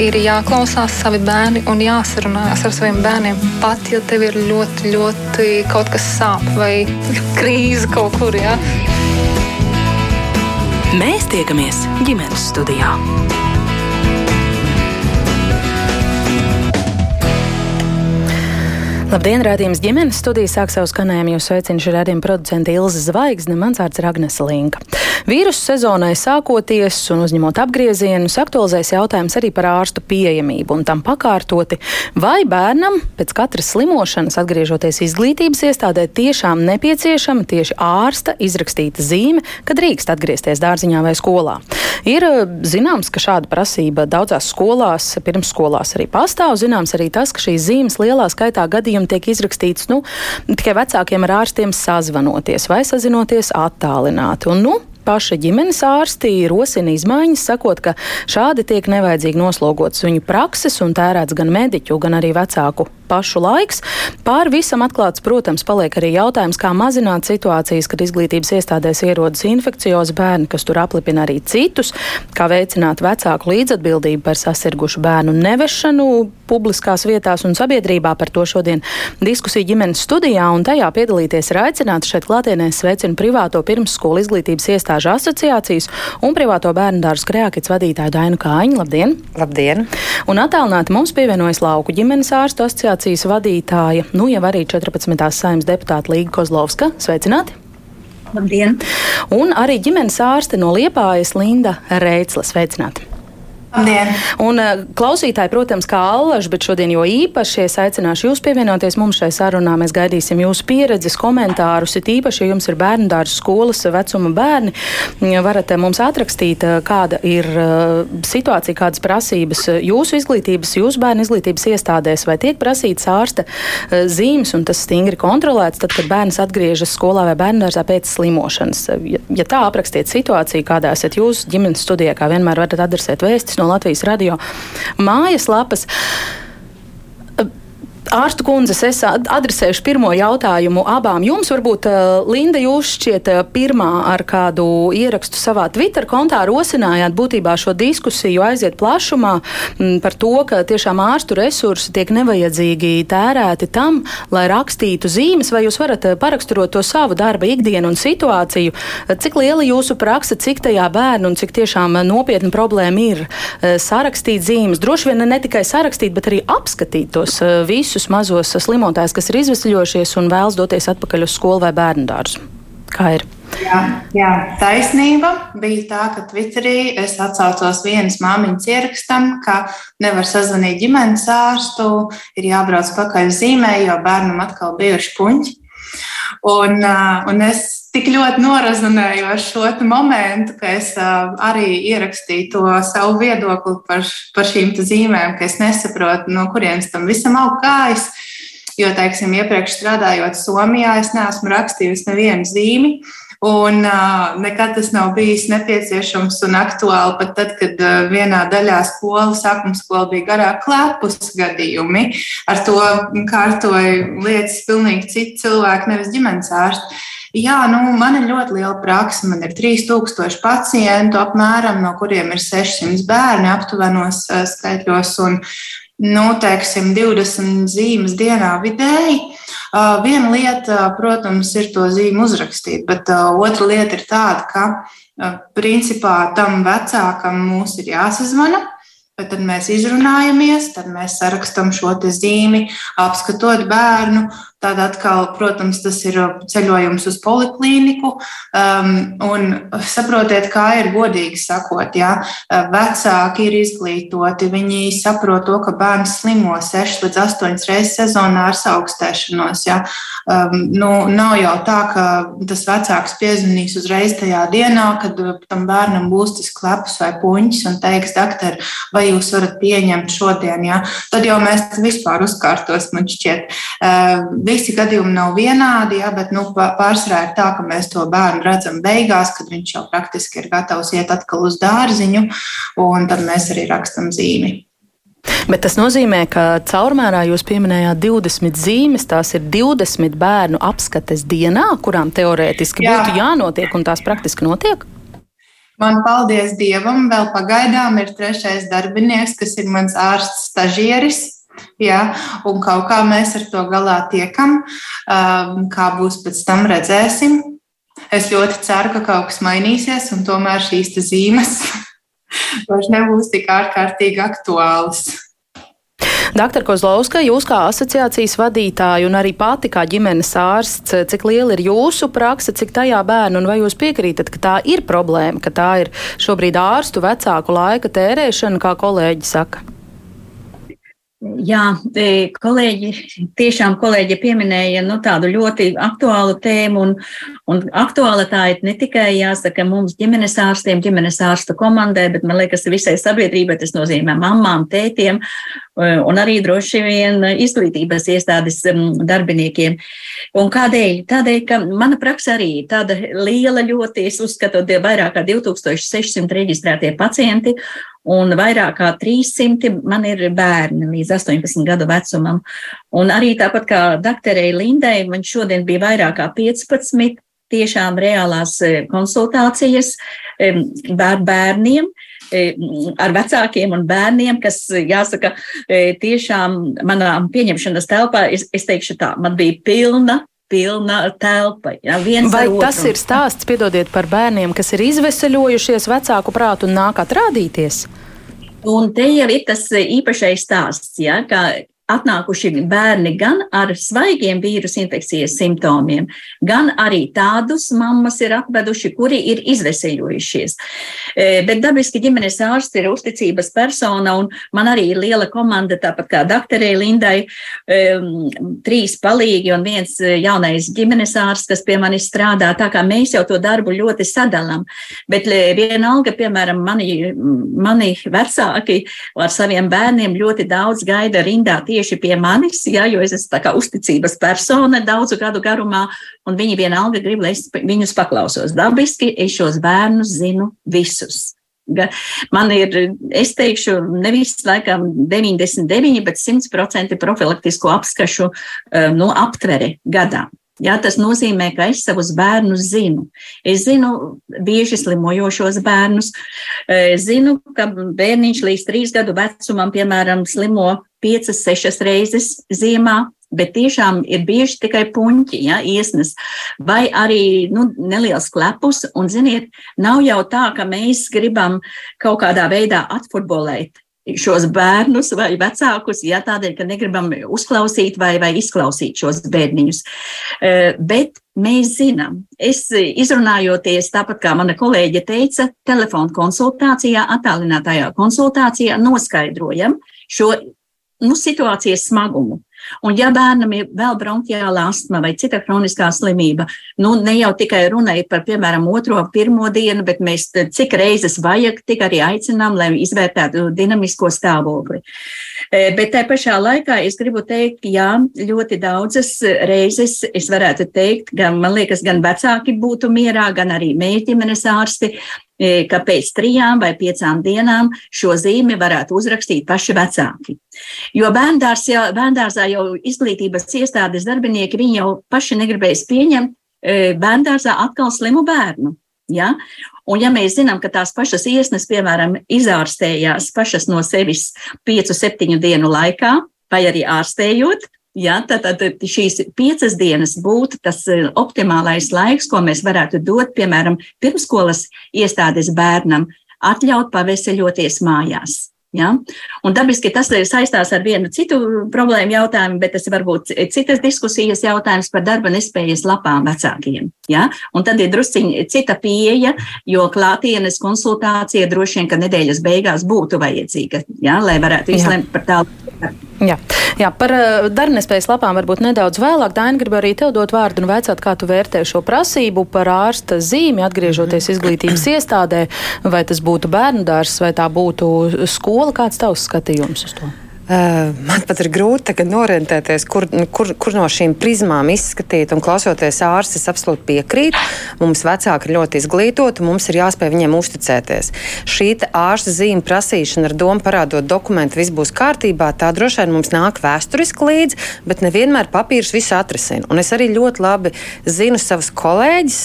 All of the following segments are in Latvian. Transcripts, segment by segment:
ir jāklausās savi bērni un jāsarunājas ar saviem bērniem. Pat ja tev ir ļoti, ļoti kaut kas sāp vai krīze kaut kur. Ja? Mēs tiekamies ģimenes studijā. Labdien, rādījums ģimenes studijas sāk savu skanējumu. Jūs sveicinu šī rādījuma producenta Ilza Zvaigzne, mans vārds ir Agnes Linka. Vīrusu sezonai sākoties un uzņemot apgriezienus, aktualizēs jautājums arī par ārstu pieejamību un tam pakārtoti, vai bērnam pēc katras slimošanas, atgriežoties izglītības iestādē, tiešām nepieciešama tieši ārsta izrakstīta zīme, kad drīkst atgriezties dārziņā vai skolā. Ir eh, zināms, ka šāda prasība daudzās skolās, pirmsskolās arī pastāv. Zināms arī tas, ka šīs zīmes lielā skaitā gadījumā gadījumi tiek izrakstīts nu, tikai vecākiem ar ārstiem sazvanoties vai sazinoties attālināti. Un, nu, paši ģimenes ārsti rosina izmaiņas, sakot, ka šādi tiek nevajadzīgi noslogots viņu prakses un tērēts gan mediķu, gan arī vecāku pašu laiks. Pār visam atklāts, protams, paliek arī jautājums, kā mazināt situācijas, kad izglītības iestādēs ierodas infekciozi bērni, kas tur aplipina arī citus, kā veicināt vecāku līdzatbildību par sasirgušu bērnu nevešanu publiskās vietās un sabiedrībā. Par to šodien diskusija ģimenes studijā, un tajā piedalīties ir aicināts šeit klātienē sveicinu privāto pirmsskolu izglītības iestāžu asociācijas un privāto bērnu dārzu Kreakits vadītāju Dainu Kāņu. Labdien! Labdien! Un attālināti mums pievienojas lauku ģimenes ārstu asociācija asociācijas vadītāja, nu jau arī 14. saimnes deputāta Līga Kozlovska. Sveicināti! Labdien! Un arī ģimenes ārste no Liepājas Linda Reitsla. Sveicināti! Labdien. Un eh, klausītāji, protams, kā allaž, bet šodien jo īpaši es aicināšu jūs pievienoties mums šai sarunā. Mēs gaidīsim jūsu pieredzes, komentārus, it īpaši, ja jums ir bērnu dārza skolas vecuma bērni, varat eh, mums atrakstīt, eh, kāda ir situācija, kādas prasības jūsu izglītības, jūsu bērnu izglītības iestādēs, vai tiek prasīts ārsta zīmes, un tas stingri kontrolēts, tad, kad bērns atgriežas skolā vai bērnu dārzā pēc slimošanas. Ja, ja tā aprakstiet situāciju, kādā esat jūs ģimenes studijā, kā vienmēr varat adresēt vēstis no Latvijas radio mājaslapas. Ārstu kundzes, es adresēšu pirmo jautājumu abām jums. Varbūt, Linda, jūs šķiet pirmā ar kādu ierakstu savā Twitter kontā rosinājāt būtībā šo diskusiju aiziet plašumā par to, ka tiešām ārstu resursi tiek nevajadzīgi tērēti tam, lai rakstītu zīmes, vai jūs varat paraksturot to savu darba ikdienu un situāciju, cik liela jūsu praksa, cik tajā bērnu un cik tiešām nopietna problēma ir sarakstīt zīmes. Droši vien ne tikai sarakstīt, bet arī apskatīt tos visus visus mazos slimotājus, kas ir izvesļojušies un vēlas doties atpakaļ uz skolu vai bērnu dārzu. Kā ir? Jā, jā, taisnība bija tā, ka Twitterī es atsaucos vienas māmiņas ierakstam, ka nevar sazvanīt ģimenes ārstu, ir jābrauc pakaļ zīmē, jo bērnam atkal bijuši puņķi. Un, un es tik ļoti norazonēju ar šo momentu, ka es arī ierakstīju to savu viedokli par, par šīm zīmēm, ka es nesaprotu, no kurienes tam visam aug kājas. Jo, teiksim, iepriekš strādājot Somijā, es neesmu rakstījusi nevienu zīmi. Un uh, nekad tas nav bijis nepieciešams un aktuāli pat tad, kad uh, vienā daļā skola, sākuma skola bija garāk klēpus gadījumi. Ar to kārtoja lietas pilnīgi citi cilvēki, nevis ģimenes ārsti. Jā, nu, man ir ļoti liela praksa. Man ir 3000 pacientu, apmēram, no kuriem ir 600 bērni aptuvenos skaitļos un nu, teiksim, 20 zīmes dienā vidēji. Viena lieta, protams, ir to zīmu uzrakstīt, bet otra lieta ir tāda, ka principā tam vecākam mums ir jāsazvana. Tad mēs izrunājamies, tad mēs sarakstam šo zīmi, apskatot bērnu, Tad atkal, protams, tas ir ceļojums uz poliklīniku. Um, un saprotiet, kā ir godīgi sakot, ja vecāki ir izglītoti, viņi saprot to, ka bērns slimo 6 līdz 8 reizes sezonā ar augstēšanos. Ja. Um, nu, nav jau tā, ka tas vecāks piezvanīs uzreiz tajā dienā, kad tam bērnam būs tas klepus vai puņķis un teiks, doktor, vai jūs varat pieņemt šodien. Ja. Tad jau mēs vispār uzkārtos, man šķiet. Uh, Visi gadījumi nav vienādi, ja, bet nu, pārsvarā ir tā, ka mēs to bērnu redzam beigās, kad viņš jau praktiski ir gatavs iet atkal uz dārziņu, un tad mēs arī rakstam zīmi. Bet tas nozīmē, ka caurmērā jūs pieminējāt 20 zīmes, tās ir 20 bērnu apskates dienā, kurām teorētiski Jā. būtu jānotiek, un tās praktiski notiek? Man, paldies Dievam, vēl pagaidām ir trešais darbinieks, kas ir mans ārsts stažieris. Ja, un kaut kā mēs ar to galā tiekam. Um, kā būs pēc tam, redzēsim. Es ļoti ceru, ka kaut kas mainīsies, un tomēr šīs zīmes vairs nebūs tik ārkārtīgi aktuālas. Doktor Kozlovska, jūs kā asociācijas vadītāja un arī pati kā ģimenes ārsts, cik liela ir jūsu praksa, cik tajā bērnu, un vai jūs piekrītat, ka tā ir problēma, ka tā ir šobrīd ārstu vecāku laika tērēšana, kā kolēģi saka? Jā, kolēģi, tiešām kolēģi pieminēja nu, tādu ļoti aktuālu tēmu, un, un aktuāla tā ir ne tikai jāsaka mums ģimenes ārstiem, ģimenes ārstu komandai, bet man liekas visai sabiedrībai, tas nozīmē mamām, tētiem e, un arī droši vien izglītības iestādes darbiniekiem. Un kādēļ? Tādēļ, ka mana praksa arī tāda liela ļoti, es uzskatu, vairāk kā 2600 reģistrētie pacienti, un vairāk kā 300 man ir bērni līdz 18 gadu vecumam. Un arī tāpat kā doktorei Lindai, man šodien bija vairāk kā 15 tiešām reālās e, konsultācijas e, bēr bērniem e, ar vecākiem un bērniem, kas, jāsaka, tiešām manā pieņemšanas telpā, es, es teikšu tā, man bija pilna pilna telpa. Ja, Vai tas ir stāsts, piedodiet, par bērniem, kas ir izveseļojušies vecāku prātu un nāk atrādīties? Un te jau ir tas īpašais stāsts, ja, ka atnākuši bērni gan ar svaigiem vīrusu infekcijas simptomiem, gan arī tādus mammas ir atveduši, kuri ir izveseļojušies. E, bet dabiski ģimenes ārsts ir uzticības persona, un man arī ir liela komanda, tāpat kā doktorei Lindai, e, trīs palīgi un viens jaunais ģimenes ārsts, kas pie manis strādā, tā kā mēs jau to darbu ļoti sadalām. Bet e, vienalga, piemēram, mani, mani vecāki ar saviem bērniem ļoti daudz gaida rindā tieši tieši pie manis, ja, jo es esmu kā uzticības persona daudzu gadu garumā, un viņi vienalga grib, lai es viņus paklausos. Dabiski es šos bērnus zinu visus. Man ir, es teikšu, nevis laikam 99, bet 100% profilaktisko apskašu eh, nu, aptvere gadā. Jā, tas nozīmē, ka es savus bērnus zinu. Es zinu bieži slimojošos bērnus. Es zinu, ka bērniņš līdz trīs gadu vecumam, piemēram, slimo piecas, sešas reizes ziemā, bet tiešām ir bieži tikai puņķi, ja, iesnas, vai arī nu, neliels klepus. Un, ziniet, nav jau tā, ka mēs gribam kaut kādā veidā atfutbolēt šos bērnus vai vecākus, ja tādēļ, ka negribam uzklausīt vai, vai izklausīt šos bērniņus. Eh, bet mēs zinām, es izrunājoties, tāpat kā mana kolēģe teica, telefonu konsultācijā, attālinātajā konsultācijā noskaidrojam šo nu, situācijas smagumu. Un, ja bērnam ir vēl bronhiāla astma vai cita kroniskā slimība, nu, ne jau tikai runai par, piemēram, otro, pirmo dienu, bet mēs cik reizes vajag, tik arī aicinām, lai izvērtētu dinamisko stāvokli. E, bet tā pašā laikā es gribu teikt, jā, ļoti daudzas reizes es varētu teikt, gan, man liekas, gan vecāki būtu mierā, gan arī mēs ģimenes ārsti, ka pēc trijām vai piecām dienām šo zīmi varētu uzrakstīt paši vecāki. Jo bērndārs jau, bērndārzā jau izglītības iestādes darbinieki, jau paši negribēs pieņemt e, bērndārzā atkal slimu bērnu. Ja? Un ja mēs zinām, ka tās pašas iesnas, piemēram, izārstējās pašas no sevis 5-7 dienu laikā, vai arī ārstējot, Ja, tad, tad šīs piecas dienas būtu tas e, optimālais laiks, ko mēs varētu dot, piemēram, pirmskolas iestādes bērnam, atļaut paveseļoties mājās. Ja? Un dabiski tas saistās ar vienu citu problēmu jautājumu, bet tas varbūt citas diskusijas jautājums par darba nespējas lapām vecākiem. Ja? Un tad ir drusciņi cita pieeja, jo klātienes konsultācija droši vien, ka nedēļas beigās būtu vajadzīga, ja? lai varētu izlemt par tādu. Jā. Jā, par uh, darbnespējas lapām varbūt nedaudz vēlāk. Daina, gribu arī tev dot vārdu un vaicāt, kā tu vērtē šo prasību par ārsta zīmi, atgriežoties izglītības iestādē, vai tas būtu bērnu dārs, vai tā būtu skola. Kāds tavs skatījums uz to? Uh, man pat ir grūti orientēties, kur, kur, kur no šīm prizmām izskatīt. Un klausoties ārstus, es absolūti piekrītu. Mums vecāki ir ļoti izglītoti, mums ir jāspēj viņiem uzticēties. Šī ārsta zīme prasīšana ar domu parādot dokumentu, viss būs kārtībā, tā droši vien mums nāk vēsturiski līdzi, bet nevienmēr papīrs visu atrisina. Un es arī ļoti labi zinu savus kolēģus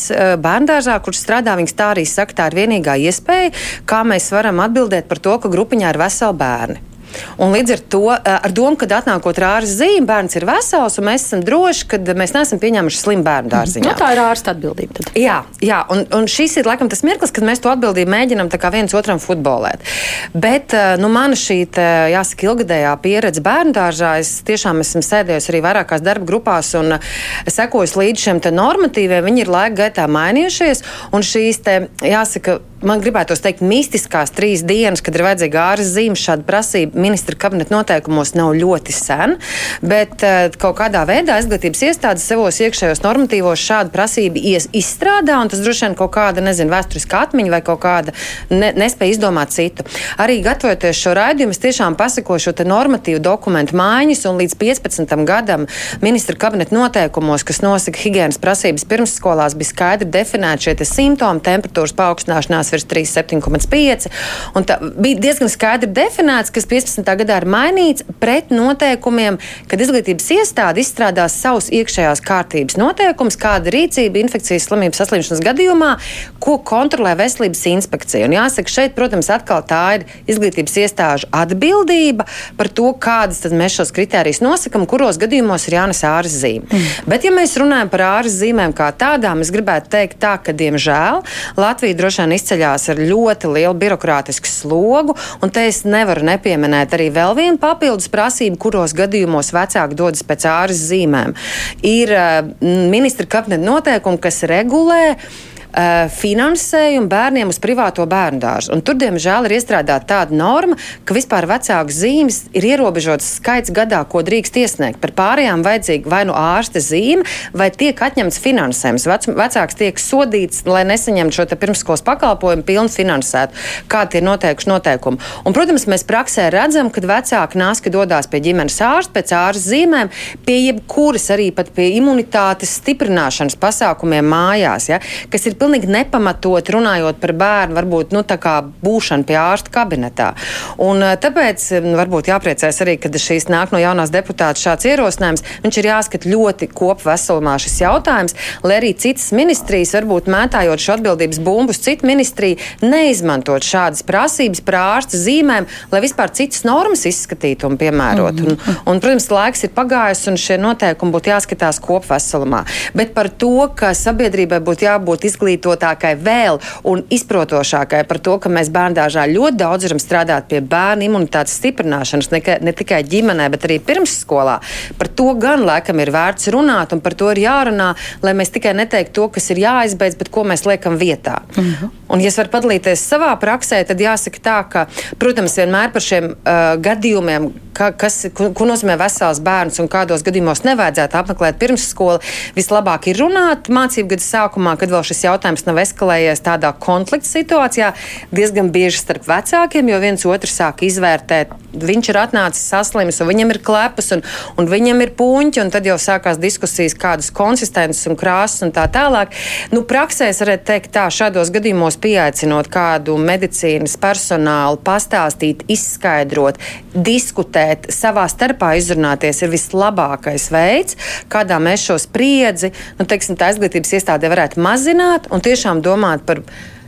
bērngārzā, kurš strādā. Viņas tā arī saka, tā ir vienīgā iespēja, kā mēs varam atbildēt par to, ka grupiņā ir veseli bērni. Un līdz ar to, eh, ar domu, ka atnākot ar ārsta zīmi, bērns ir vesels, un mēs esam droši, ka mēs neesam pieņēmuši slimu bērnu dārziņā. Nu, tā ir ārsta atbildība. Tad. Jā, jā un, un šis ir laikam tas mirklis, kad mēs to atbildību mēģinam viens otram futbolēt. Bet eh, nu, mana šī, te, jāsaka, ilgadējā pieredze bērnu dārzā, es tiešām esmu sēdējusi arī vairākās darba grupās un eh, sekojusi līdz šiem normatīviem. Viņi ir laika gaitā mainījušies, un šīs, te, jāsaka, man gribētos teikt, mistiskās trīs dienas, kad ir vajadzīga ārsta zīme, šāda prasība ministra kabineta noteikumos nav ļoti sen, bet uh, kaut kādā veidā izglītības iestādes savos iekšējos normatīvos šādu prasību izstrādā, un tas droši vien kaut kāda, nezinu, vēsturiska atmiņa vai kaut kāda ne, nespēja izdomāt citu. Arī gatavoties šo raidījumu, es tiešām pasakošu šo normatīvu dokumentu mājiņas, un līdz 15. gadam ministra kabineta noteikumos, kas nosaka higienas prasības pirmsskolās, bija skaidri definēti šie simptomi, temperatūras paaugstināšanās virs 3,7,5. Tā bija diezgan skaidri definēts, kas 15. gadā ir mainīts pret noteikumiem, kad izglītības iestāde izstrādās savus iekšējās kārtības noteikumus, kāda rīcība infekcijas slimības saslimšanas gadījumā, ko kontrolē veselības inspekcija. Un jāsaka, šeit, protams, atkal tā ir izglītības iestāžu atbildība par to, kādas mēs šos kritērijus nosakām, kuros gadījumos ir jānes āras zīme. Mm. Bet, ja mēs runājam par āras zīmēm kā tādām, es gribētu teikt tā, ka, diemžēl, Latvija droši vien izceļ izceļās ar ļoti lielu birokrātisku slogu, un te es nevaru nepieminēt arī vēl vienu papildus prasību, kuros gadījumos vecāki dodas pēc āras zīmēm. Ir uh, ministra kabineta noteikumi, kas regulē finansējumu bērniem uz privāto bērnu dārzu. Tur, diemžēl, ir iestrādāta tāda norma, ka vispār vecāku zīmes ir ierobežots skaits gadā, ko drīkst iesniegt. Par pārējām vajadzīga vai nu ārsta zīme, vai tiek atņemts finansējums. Vec, vecāks tiek sodīts, lai nesaņemtu šo pirmskolas pakalpojumu pilnu finansētu, kādi ir noteikuši noteikumi. Un, protams, mēs praksē redzam, ka vecāki nāska dodas pie ģimenes ārsta pēc ārsta zīmēm, pie jebkuras arī pat pie imunitātes stiprināšanas pasākumiem mājās, ja, kas ir pilnīgi nepamatot runājot par bērnu, varbūt nu, būšanu pie ārsta kabinetā. Un, eh, tāpēc mm, varbūt jāpriecājas arī, kad šīs nāk no jaunās deputātas šāds ierosinājums. Viņš ir jāskat ļoti kopveselumā šis jautājums, lai arī citas ministrijas, varbūt mētājot šo atbildības bumbu uz citu ministriju, neizmantot šādas prasības par ārsta zīmēm, lai vispār citas normas izskatītu un piemērotu. Mm -hmm. un, un, protams, laiks ir pagājis un šie noteikumi būtu jāskatās kopveselumā. Bet par to, ka sabiedrībai būtu jābūt izglītībai, izglītotākai vēl un izprotošākai par to, ka mēs bērngārzā ļoti daudz varam strādāt pie bērnu imunitātes stiprināšanas, ne, ne tikai ģimenē, bet arī pirmsskolā. Par to gan laikam ir vērts runāt, un par to ir jārunā, lai mēs tikai neteiktu to, kas ir jāizbeidz, bet ko mēs liekam vietā. Uh mhm. -huh. Un, ja es varu padalīties savā praksē, tad jāsaka tā, ka, protams, vienmēr par šiem uh, gadījumiem, ka, kas, ko, ko nozīmē vesels bērns un kādos gadījumos nevajadzētu apmeklēt pirmsskolu, vislabāk ir runāt mācību gada sākumā, kad vēl šis jautājums jautājums nav eskalējies tādā konflikta situācijā, diezgan bieži starp vecākiem, jo viens otru sāk izvērtēt. Viņš ir atnācis saslims, un viņam ir klepas, un, un viņam ir puņķi, un tad jau sākās diskusijas, kādas konsistences un krāsas un tā tālāk. Nu, praksē es varētu teikt, tā šādos gadījumos pieaicinot kādu medicīnas personālu, pastāstīt, izskaidrot, diskutēt, savā starpā izrunāties ir vislabākais veids, kādā mēs šo spriedzi, nu, teiksim, tā izglītības iestādē varētu mazināt un tiešām domāt par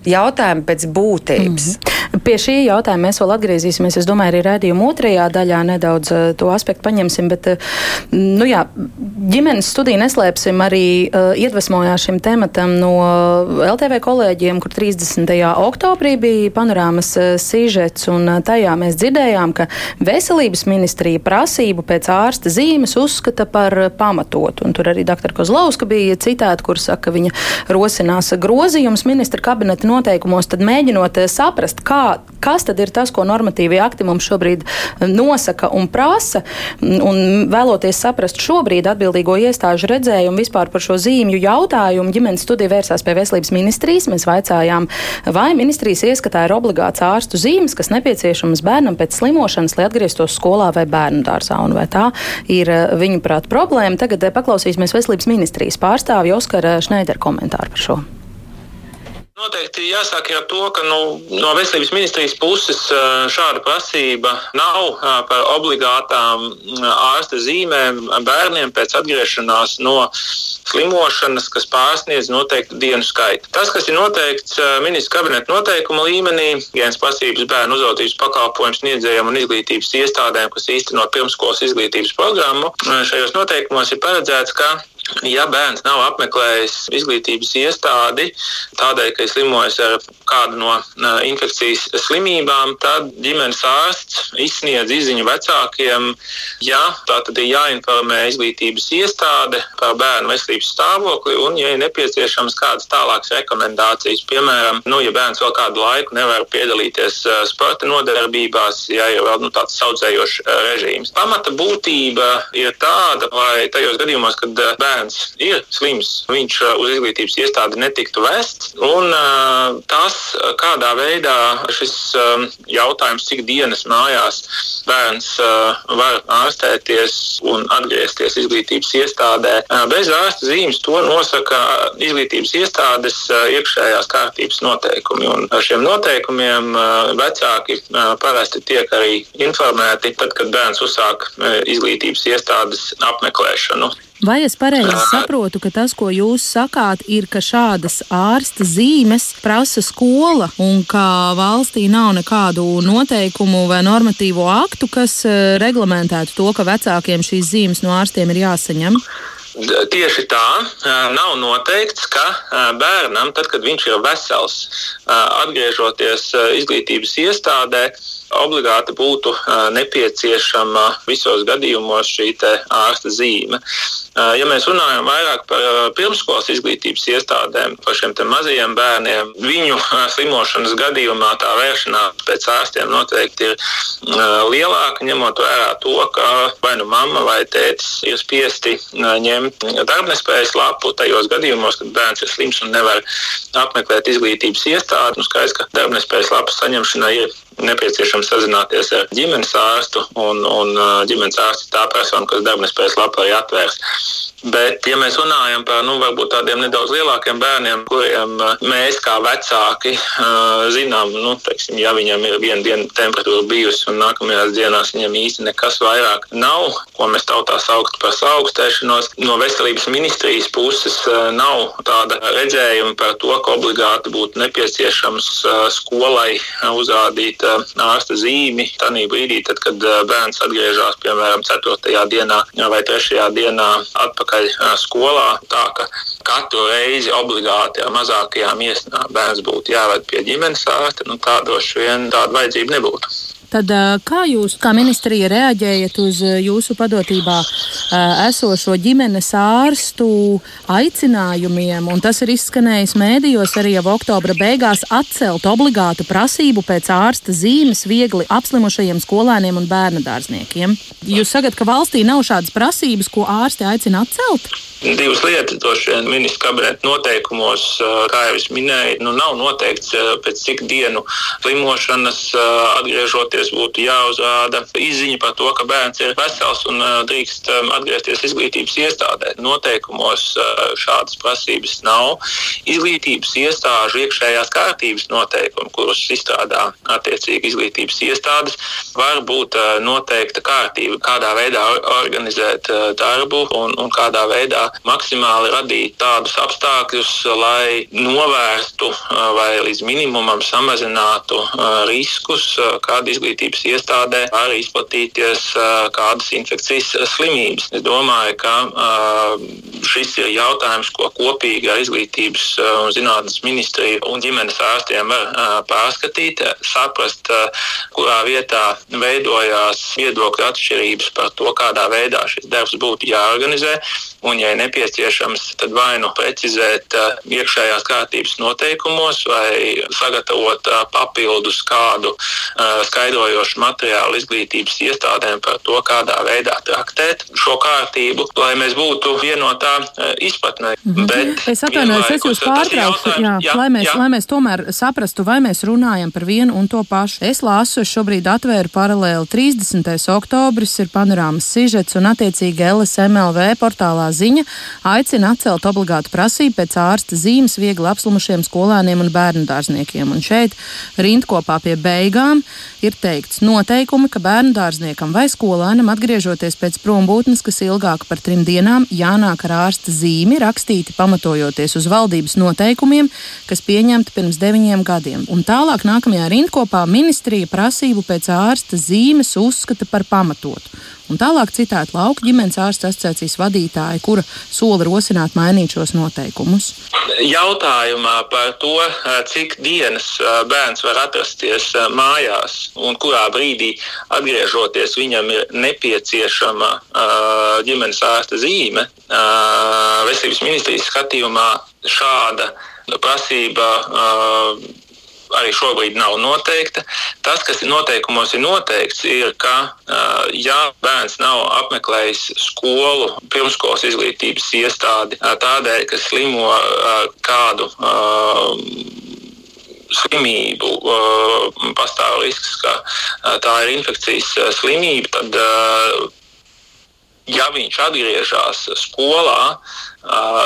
jautājumu pēc būtības. Mm -hmm. Pie šī jautājuma mēs vēl atgriezīsimies. Es domāju, arī redzējuma otrajā daļā nedaudz uh, to aspektu paņemsim. Bet, uh, nu jā, ģimenes studiju neslēpsim arī uh, iedvesmojās šim tematam no LTV kolēģiem, kur 30. oktobrī bija panorāmas sižets, un tajā mēs dzirdējām, ka veselības ministrija prasību pēc ārsta zīmes uzskata par pamatotu. Un tur arī dr. Kozlauska bija citāta, kur saka, ka viņa rosinās grozījums ministra kabineta noteikumos, tad mēģinot eh, saprast, kā kas tad ir tas, ko normatīvie akti mums šobrīd nosaka un prasa, un vēloties saprast šobrīd atbildīgo iestāžu redzējumu vispār par šo zīmju jautājumu, ģimenes studija vērsās pie veselības ministrijas. Mēs vaicājām, vai ministrijas ieskatā ir obligāts ārstu zīmes, kas nepieciešamas bērnam pēc slimošanas, lai atgrieztos skolā vai bērnu dārzā, un vai tā ir viņuprāt problēma. Tagad paklausīsimies veselības ministrijas pārstāvju Oskara Šneidera komentāru par šo. Noteikti jāsāk ar to, ka nu, no veselības ministrijas puses šāda prasība nav par obligātām ārsta zīmēm bērniem pēc atgriešanās no slimošanas, kas pārsniedz noteiktu dienu skaitu. Tas, kas ir noteikts ministra kabineta noteikuma līmenī, viens prasības bērnu uzraudzības pakalpojumu sniedzējiem un izglītības iestādēm, kas īsteno pirmskolas izglītības programmu, šajos noteikumos ir paredzēts, ka Ja bērns nav apmeklējis izglītības iestādi tādēļ, ka ir slimojis ar kādu no infekcijas slimībām, tad ģimenes ārsts izsniedz izziņu vecākiem, ja tā tad ir jāinformē izglītības iestāde par bērnu veselības stāvokli un, ja ir nepieciešams kādas tālākas rekomendācijas, piemēram, nu, ja bērns vēl kādu laiku nevar piedalīties sporta nodarbībās, ja ir vēl nu, tāds saudzējošs režīms. Pamata būtība ir tāda, lai tajos gadījumos, kad bērns bērns ir slims, viņš uh, uz izglītības iestādi netiktu vests. Un uh, tas, kādā veidā šis um, jautājums, cik dienas mājās bērns uh, var ārstēties un atgriezties izglītības iestādē, bez ārsta zīmes, to nosaka izglītības iestādes iekšējās kārtības noteikumi. Un ar šiem noteikumiem vecāki parasti tiek arī informēti tad, kad bērns uzsāk izglītības iestādes apmeklēšanu. Vai es pareizi saprotu, ka tas, ko jūs sakāt, ir, ka šādas ārsta zīmes prasa skola un ka valstī nav nekādu noteikumu vai normatīvo aktu, kas eh, reglamentētu to, ka vecākiem šīs zīmes no ārstiem ir jāsaņem? Tieši tā, nav noteikts, ka bērnam, tad, kad viņš ir vesels, atgriežoties izglītības iestādē, obligāti būtu nepieciešama visos gadījumos šī ārsta zīme. Ja mēs runājam vairāk par pirmskolas izglītības iestādēm, par šiem mazajiem bērniem, viņu slimošanas gadījumā tā vēršanās pēc ārstiem noteikti ir lielāka, ņemot vērā to, ka vai nu mamma vai tētis ir spiesti ņemt darbnespējas lapu tajos gadījumos, kad bērns ir slims un nevar apmeklēt izglītības iestādi. Nu, skaidrs, ka darbnespējas lapas saņemšanai ir nepieciešams sazināties ar ģimenes ārstu, un, un ģimenes ārsts ir tā persona, kas darbnespējas lapu arī atvērs. Bet, ja mēs runājam par nu, tādiem nedaudz lielākiem bērniem, kuriem mēs kā vecāki zinām, nu, teiksim, ja viņam ir viena diena temperatūra bijusi un nākamajās dienās viņam īsti nekas vairāk nav, ko mēs tautā saukt par augstēšanos, no veselības ministrijas puses nav tāda redzējuma par to, ka obligāti būtu nepieciešams skolai uzrādīt ārsta zīmi. Tanī brīdī, tad, kad bērns atgriežas, piemēram, 4. dienā vai 3. dienā atpakaļ skolā. Tā ka katru reizi obligāti ar mazākajām iesnām bērns būtu jāved pie ģimenes ārsta, nu tā droši vien tāda vajadzība nebūtu. Tad kā jūs, kā ministrija, reaģējat uz jūsu padotībā esošo ģimenes ārstu aicinājumiem? Un tas ir izskanējis mēdījos arī jau oktobra beigās atcelt obligātu prasību pēc ārsta zīmes viegli apslimušajiem skolēniem un bērnu dārzniekiem. Jūs sakat, ka valstī nav šādas prasības, ko ārsti aicina atcelt? Divas lietas, droši vien ministra kabineta noteikumos, kā jau es minēju, nu, nav noteikts, pēc cik dienu slimošanas atgriežoties būtu jāuzrāda izziņa par to, ka bērns ir vesels un drīkst atgriezties izglītības iestādē. Noteikumos šādas prasības nav. Izglītības iestāžu iekšējās kārtības noteikumi, kurus izstrādā attiecīgi izglītības iestādes, var būt noteikta kārtība, kādā veidā organizēt darbu un, un kādā veidā maksimāli radīt tādus apstākļus, lai novērstu vai līdz minimumam samazinātu riskus, kāda izglītības iestādē var izplatīties kādas infekcijas slimības. Es domāju, ka šis ir jautājums, ko kopīgi ar Izglītības un zinātnes ministriju un ģimenes ārstiem var pārskatīt, saprast, kurā vietā veidojās viedokļu atšķirības par to, kādā veidā šis darbs būtu jāorganizē. Un, ja ir nepieciešams, tad vai nu precizēt iekšējās kārtības noteikumos, vai sagatavot papildus kādu skaidrojošu materiālu izglītības iestādēm par to, kādā veidā traktēt šo kārtību, lai mēs būtu vienotā izpratnē. Mm -hmm. Bet es atvainojos, es jūs pārtraukšu, jā, jā, lai, mēs, jā. lai mēs tomēr saprastu, vai mēs runājam par vienu un to pašu. Es lasu, es šobrīd atvēru paralēli 30. oktobris ir panorāmas sižets un attiecīgi LSMLV portālā ziņa aicina atcelt obligātu prasību pēc ārsta zīmes viegli apslimušiem skolēniem un bērnu dārzniekiem. Un šeit rindkopā pie beigām ir teikts noteikumi, ka bērnu dārzniekam vai skolēnam atgriežoties pēc prombūtnes, kas ilgāk par trim dienām jānāk ar ārsta zīmi, rakstīti pamatojoties uz valdības noteikumiem, kas pieņemti pirms deviņiem gadiem. Un tālāk nākamajā rindkopā ministrija prasību pēc ārsta zīmes uzskata par pamatotu. Un tālāk citēt lauka ģimenes ārsta asociācijas vadītāja, kura sola rosināt mainīt šos noteikumus. Jautājumā par to, cik dienas bērns var atrasties mājās un kurā brīdī atgriežoties viņam ir nepieciešama ģimenes ārsta zīme, veselības ministrijas skatījumā šāda prasība arī šobrīd nav noteikta. Tas, kas ir noteikumos, ir noteikts, ir, ka, ja bērns nav apmeklējis skolu, pirmskolas izglītības iestādi tādēļ, ka slimo kādu slimību, pastāv risks, ka tā ir infekcijas slimība, tad, ja viņš atgriežas skolā,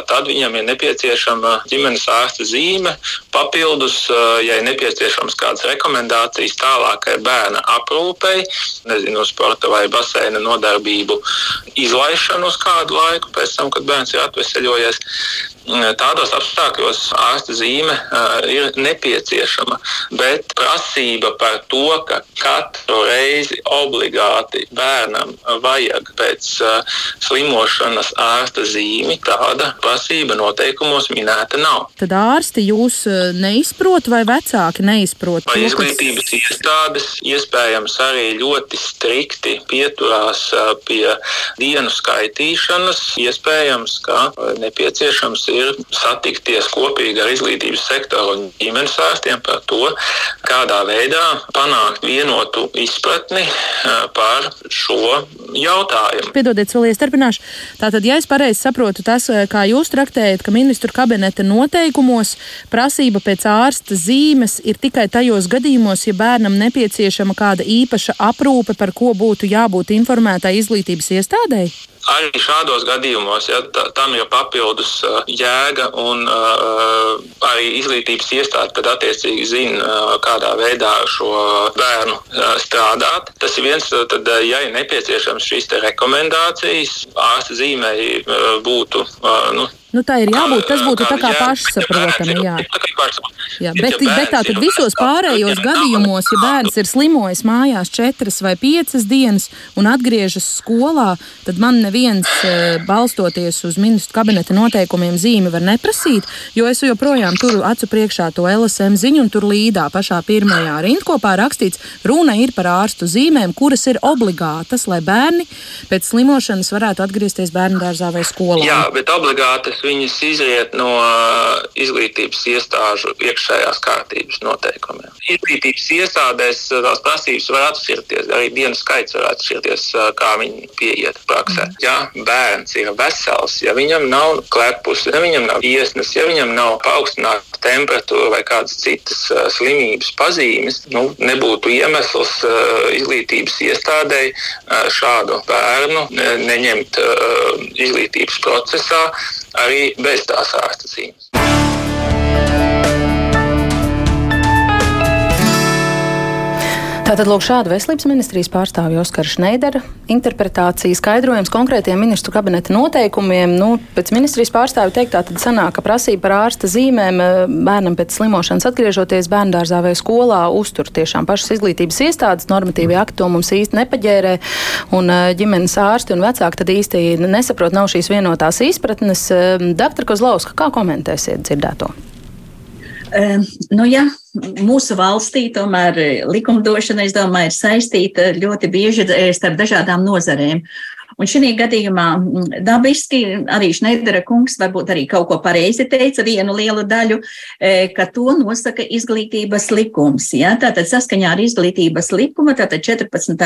tad viņam ir nepieciešama ģimenes ārsta zīme, papildus, ja ir nepieciešams kādas rekomendācijas tālākai bērna aprūpei, nezinu, sporta vai baseina nodarbību izlaišanu uz kādu laiku pēc tam, kad bērns ir atveseļojies. Tādos apstākļos ārsta zīme uh, ir nepieciešama, bet prasība par to, ka katru reizi obligāti bērnam vajag pēc uh, slimošanas ārsta zīmi, tāda prasība noteikumos minēta nav. Tad ārsti jūs neizprot vai vecāki neizprot? Vai izglītības kas... iestādes iespējams arī ļoti strikti pieturās uh, pie dienu skaitīšanas, iespējams, ka nepieciešams ir satikties kopīgi ar izglītības sektoru un ģimenes ārstiem par to, kādā veidā panākt vienotu izpratni par šo jautājumu. Piedodiet, vēl iestarpināšu. Tātad, ja es pareizi saprotu, tas, kā jūs traktējat, ka ministru kabineta noteikumos prasība pēc ārsta zīmes ir tikai tajos gadījumos, ja bērnam nepieciešama kāda īpaša aprūpe, par ko būtu jābūt informētai izglītības iestādēji? Arī šādos gadījumos ja, tam ir papildus uh, jēga un uh, arī izglītības iestāde, kad attiecīgi zina, uh, kādā veidā šo bērnu uh, strādāt. Tas ir viens, tad, ja ir nepieciešams šīs rekomendācijas, ārsta zīmēji uh, būtu uh, nu, Nu, tā ir jābūt. Tas būtu tā kā pašsaprotami. Jā. Jā, bet, bet tā tad visos pārējos gadījumos, ja bērns ir slimojis mājās četras vai piecas dienas un atgriežas skolā, tad man neviens, e, balstoties uz ministru kabineta noteikumiem, zīmi var neprasīt, jo es joprojām turu acu priekšā to LSM ziņu, un tur līdā pašā pirmajā rindkopā rakstīts, runa ir par ārstu zīmēm, kuras ir obligātas, lai bērni pēc slimošanas varētu atgriezties bērnu dārzā vai skolā. Jā, bet obligātas viņas izriet no izglītības iestāžu iekšējās kārtības noteikumiem. Izglītības iestādēs tās prasības var atšķirties, arī dienas skaits var atšķirties, kā viņi pieiet praksē. Mm. Ja bērns ir vesels, ja viņam nav klepus, ja viņam nav iesnas, ja viņam nav paaugstināta temperatūra vai kādas citas slimības pazīmes, nu, nebūtu iemesls izglītības iestādēji šādu bērnu neņemt izglītības procesā arī bez tās ārsta zīmes. Tātad, lūk, šāda veselības ministrijas pārstāvja Oskara Šneidera interpretācija, skaidrojums konkrētiem ministru kabineta noteikumiem. Nu, pēc ministrijas pārstāvja teiktā, tad sanāk, ka prasība par ārsta zīmēm eh, bērnam pēc slimošanas atgriežoties bērndārzā vai skolā uztur tiešām pašas izglītības iestādes, normatīvi akti to mums īsti nepaģērē, un eh, ģimenes ārsti un vecāki tad īsti nesaprot, nav šīs vienotās izpratnes. Eh, Dr. Kozlauska, kā komentēsiet dzirdēto? Nu, ja mūsu valstī tomēr likumdošana, es domāju, ir saistīta ļoti bieži starp dažādām nozarēm. Un šī gadījumā mm, dabiski arī Šneidera kungs varbūt arī kaut ko pareizi teica, vienu lielu daļu, e, ka to nosaka izglītības likums. Ja? Tātad saskaņā ar izglītības likuma, tātad 14.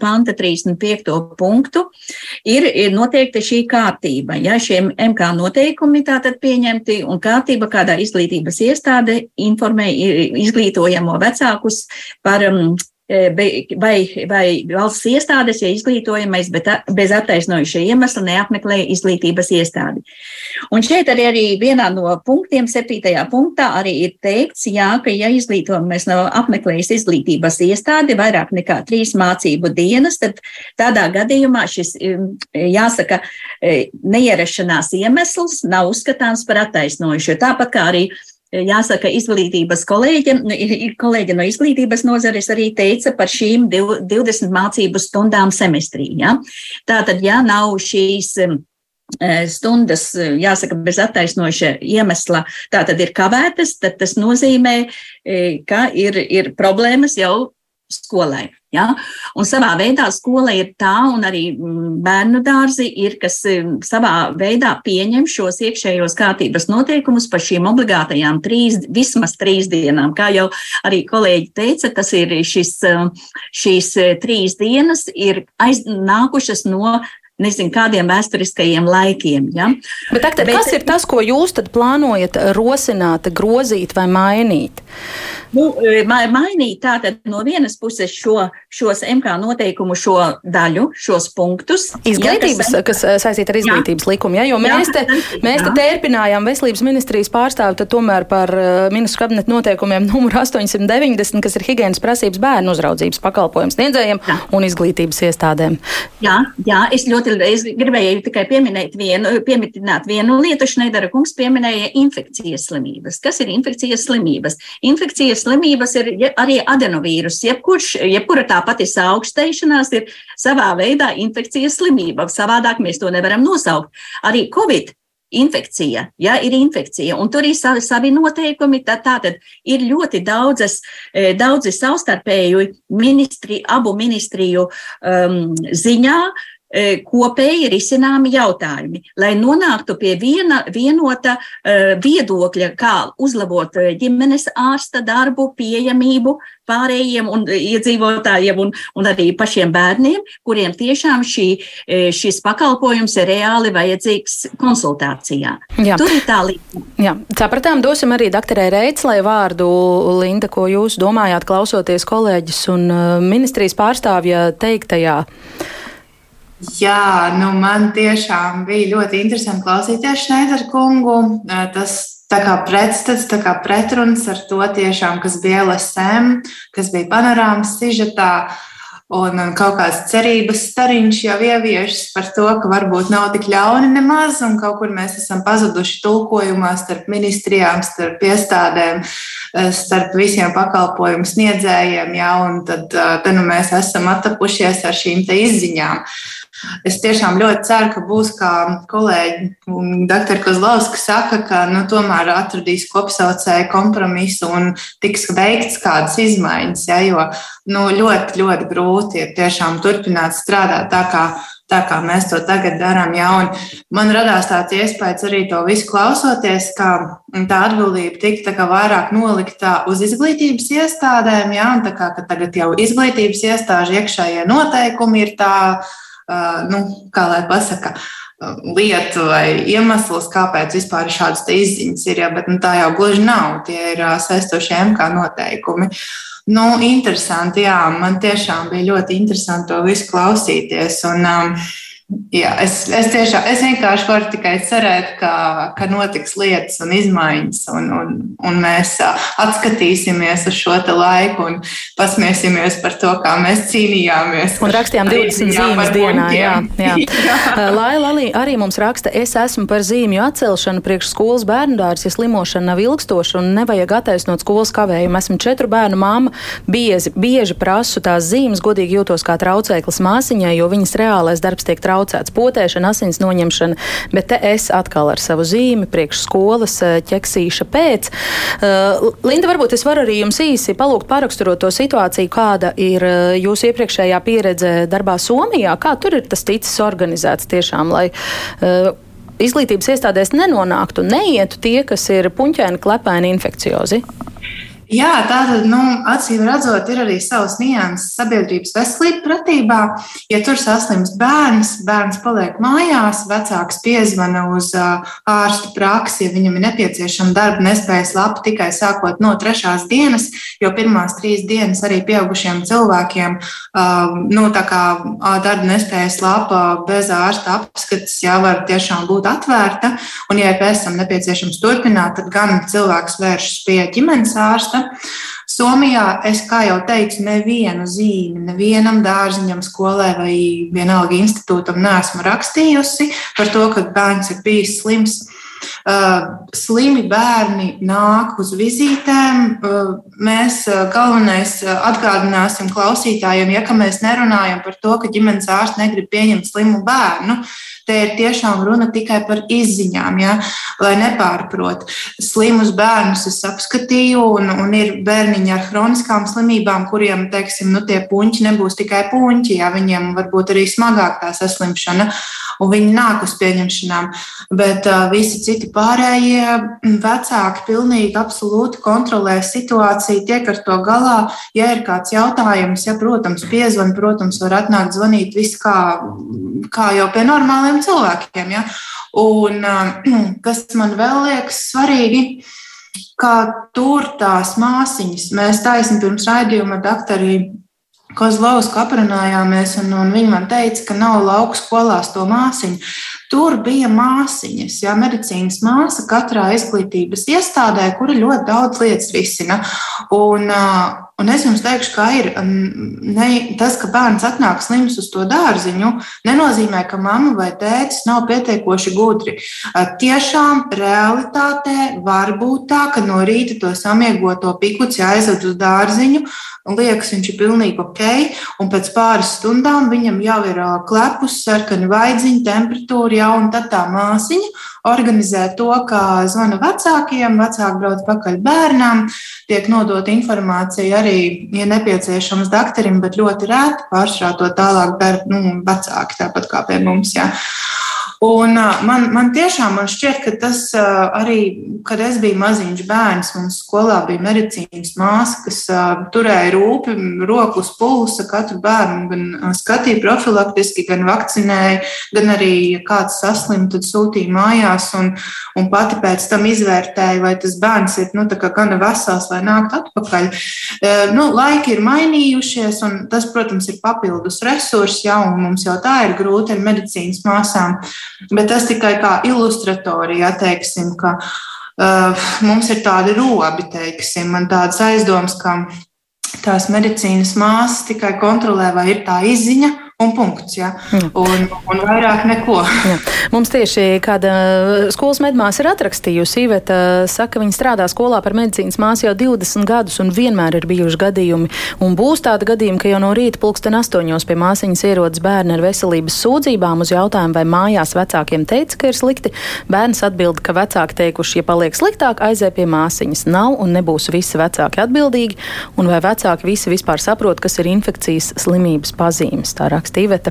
panta 35. punktu, ir, ir noteikta šī kārtība. Ja? Šiem MK noteikumi tātad pieņemti un kārtība, kādā izglītības iestāde informē izglītojamo vecākus par um, vai, vai valsts iestādes, ja izglītojamais, bet bez attaisnojuša iemesla neapmeklē izglītības iestādi. Un šeit arī, arī vienā no punktiem, septītajā punktā, arī ir teikts, jā, ka ja izglītojamais nav apmeklējis izglītības iestādi vairāk nekā trīs mācību dienas, tad tādā gadījumā šis, jāsaka, neierašanās iemesls nav uzskatāms par attaisnojušu. Tāpat kā arī Jāsaka, izglītības kolēģi, nu, kolēģi no izglītības nozares arī teica par šīm 20 mācību stundām semestrī. Ja? Tātad, ja nav šīs e, stundas, jāsaka, bez attaisnoša iemesla, tā tad ir kavētas, tad tas nozīmē, ka ir, ir problēmas jau skolai. Ja? Un savā veidā skola ir tā, un arī mm, bērnu dārzi ir, kas mm, savā veidā pieņem šos iekšējos kārtības noteikumus par šīm obligātajām trīs, vismaz trīs dienām. Kā jau arī kolēģi teica, tas ir šis, mm, šīs trīs dienas ir aiznākušas no nezinu, kādiem vēsturiskajiem laikiem. Ja? Bet, akte, Bet, kas ir tas, ko jūs plānojat rosināt, grozīt vai mainīt? Nu, e, mainīt tātad no vienas puses šo, šos MK noteikumu, šo daļu, šos punktus. Izglītības, ja, kas, kas e, saistīta ar izglītības jā. likumu, ja? jo mēs te, mēs te tērpinājām veselības ministrijas pārstāvi tomēr par e, ministru kabinetu noteikumiem numur 890, kas ir higienas prasības bērnu uzraudzības pakalpojums sniedzējiem jā. un izglītības iestādēm. Jā, jā, es ļoti es gribēju tikai pieminēt vienu, piemitināt vienu lietu. Šneidara kungs pieminēja infekcijas slimības. Kas ir infekcijas slimības? Infekcijas slimības ir arī adenovīrus. Jebkurš, jebkura tā pati augstēšanās ir savā veidā infekcijas slimība. Savādāk mēs to nevaram nosaukt. Arī Covid infekcija, ja ir infekcija, un tur ir savi, savi noteikumi, tad tātad ir ļoti daudzas, eh, daudzi savstarpēju ministri, abu ministriju um, ziņā E, kopēji risināmi jautājumi, lai nonāktu pie viena vienota e, viedokļa, kā uzlabot e, ģimenes ārsta darbu, pieejamību pārējiem un iedzīvotājiem un, un arī pašiem bērniem, kuriem tiešām šī, šis pakalpojums ir reāli vajadzīgs konsultācijā. Jā. Tur ir tā līnija. Jā, sapratām, dosim arī doktorai Reitslai vārdu, Linda, ko jūs domājāt klausoties kolēģis un ministrijas pārstāvja teiktajā. Jā, nu man tiešām bija ļoti interesanti klausīties Schneider kungu. Tas tā kā pretstats, tā kā pretruns ar to tiešām, kas bija LSM, kas bija panorāmas sižetā. Un, un kaut kāds cerības stariņš jau ieviešas par to, ka varbūt nav tik ļauni nemaz, un kaut kur mēs esam pazuduši tulkojumā starp ministrijām, starp iestādēm, starp visiem pakalpojumu sniedzējiem, jā, un tad, tad nu, mēs esam attapušies ar šīm izziņām. Es tiešām ļoti ceru, ka būs kā kolēģi, dr. Kozlovska saka, ka nu, tomēr atradīs kopsaucēju kompromisu un tiks veikts kādas izmaiņas, ja, jo nu, ļoti, ļoti grūti ir tiešām turpināt strādāt tā, kā tā kā mēs to tagad darām. Ja? Man radās tāds iespējas arī to visu klausoties, ka tā atbildība tika tā vairāk nolikta uz izglītības iestādēm, ja? un tā kā tagad jau izglītības iestāžu iekšējie noteikumi ir tā nu, kā lai pasaka, lietu vai iemesls, kāpēc vispār šādas izziņas ir. Ja, bet nu, tā jau gluži nav. Tie ir saistošie MK noteikumi. Nu, interesanti, jā, man tiešām bija ļoti interesanti to visu klausīties. Un, um, Jā, es, es tiešām es vienkārši varu tikai cerēt, ka, ka notiks lietas un izmaiņas, un, un, un mēs atskatīsimies uz šo laiku un pasmiesimies par to, kā mēs cīnījāmies. Un rakstījām 20 zīmes dienā. Jā, jā. jā. Laila arī mums raksta, es esmu par zīmju atcelšanu priekš skolas bērnu dārza, ja slimošana nav ilgstoša un nevajag attaisnot skolas kavējumu. Esmu četru bērnu māma, bieži, bieži prasu tās zīmes, godīgi jūtos kā traucēklis māsiņai, jo viņas reālais darbs tiek traucēts traucēts potēšana, asins noņemšana, bet te es atkal ar savu zīmi priekš skolas eh, ķeksīša pēc. Uh, Linda, varbūt es varu arī jums īsi palūgt paraksturot to situāciju, kāda ir eh, jūsu iepriekšējā pieredze darbā Somijā, kā tur ir tas ticis organizēts tiešām, lai izglītības iestādēs nenonāktu, neietu tie, kas ir puņķēni, klepēni, infekciozi? Jā, tātad, nu, acīm redzot, ir arī savs nianses sabiedrības veselības pratībā. Ja tur saslimst bērns, bērns paliek mājās, vecāks piezvana uz ārstu praksi, ja viņam ir nepieciešama darba nespējas lapa tikai sākot no trešās dienas, jo pirmās trīs dienas arī pieaugušiem cilvēkiem, nu, tā darba nespējas lapa bez ārsta apskates, jā, var tiešām būt atvērta. Un, ja pēc tam nepieciešams turpināt, tad gan cilvēks vēršas pie ģimenes ārsta, Somijā es, kā jau teicu, nevienu zīmi, nevienam dārziņam, skolai vai vienalga institūtam neesmu rakstījusi par to, ka bērns ir bijis slims. Uh, slimi bērni nāk uz vizītēm. Uh, mēs uh, galvenais atgādināsim klausītājiem, ja mēs nerunājam par to, ka ģimenes ārsts negrib pieņemt slimu bērnu, Te ir tiešām runa tikai par izziņām, ja, lai nepārprot. Slimus bērnus es apskatīju, un, un ir bērniņi ar chroniskām slimībām, kuriem, teiksim, nu, tie puņķi nebūs tikai puņķi, ja viņiem varbūt arī smagāk tā saslimšana, un viņi nāk uz pieņemšanām. Bet uh, visi citi pārējie vecāki pilnīgi absolūti kontrolē situāciju, tiek ar to galā. Ja ir kāds jautājums, ja, protams, piezvan, protams, var atnākt zvanīt viss kā, kā jau pie normāliem citiem cilvēkiem. Ja? Un kas man vēl liekas svarīgi, kā tur tās māsiņas, mēs taisni pirms raidījuma ar doktoru Kozlovsku aprunājāmies, un, un viņa man teica, ka nav lauku skolās to māsiņu. Tur bija māsiņas, jā, medicīnas māsa katrā izglītības iestādē, kura ļoti daudz lietas risina. Un, Un es jums teikšu, ka ir ne, tas, ka bērns atnāk slims uz to dārziņu, nenozīmē, ka mamma vai tēvs nav pietiekoši gudri. Tiešām realitātē var būt tā, ka no rīta to samiegoto pikuci aizved uz dārziņu, liekas, viņš ir pilnīgi ok, un pēc pāris stundām viņam jau ir klepus, sarkani vaidziņa, temperatūra jau, un tad tā māsiņa organizē to, kā zvana vecākiem, vecāki brauc pakaļ bērnam, tiek nodota informācija arī, ja nepieciešams, doktoram, bet ļoti rēti pārstrā to tālāk dara nu, vecāki, tāpat kā pie mums. Jā. Un man, man tiešām man šķiet, ka tas arī, kad es biju maziņš bērns, un skolā bija medicīnas māsa, kas turēja rūpi, roku uz pulsa katru bērnu, gan skatīja profilaktiski, gan vakcinēja, gan arī, ja kāds saslim, tad sūtīja mājās, un, un pati pēc tam izvērtēja, vai tas bērns ir nu, gana vesels, lai nāktu atpakaļ. Nu, laiki ir mainījušies, un tas, protams, ir papildus resursi, ja, un mums jau tā ir grūti ar medicīnas māsām. Bet tas tikai kā ilustratorija, teiksim, ka uh, mums ir tādi robi, teiksim, man tādas aizdomas, ka tās medicīnas māsas tikai kontrolē, vai ir tā izziņa, un punkts. Ja? Un, un vairāk neko. Jā. Mums tieši kāda skolas medmāsa ir atrakstījusi, Iveta saka, ka viņa strādā skolā par medicīnas māsu jau 20 gadus un vienmēr ir bijuši gadījumi. Un būs tāda gadījuma, ka jau no rīta pulksten astoņos pie māsiņas ierodas bērni ar veselības sūdzībām uz jautājumu, vai mājās vecākiem teica, ka ir slikti. Bērns atbild, ka vecāki teikuši, ja paliek sliktāk, aizēj pie māsiņas. Nav un nebūs visi vecāki atbildīgi, un vai vecāki visi vispār saprot, kas ir infekcijas slimības pazīmes. Tā raksta raksta Iveta.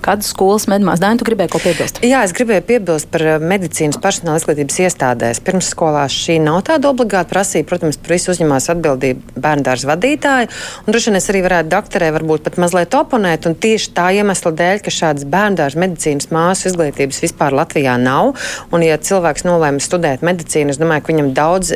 Kādas skolas medmās Dēna, tu gribēji ko piebilst? Jā, es gribēju piebilst par eh, medicīnas personāla izglītības iestādēs. Pirms skolās šī nav tāda obligāta prasība. Protams, par visu uzņemās atbildību bērndārs vadītāji. Un droši vien es arī varētu doktorē varbūt pat mazliet oponēt. Un tieši tā iemesla dēļ, ka šādas bērndārs medicīnas māsu izglītības vispār Latvijā nav. Un ja cilvēks nolēma studēt medicīnu, es domāju, ka viņam daudz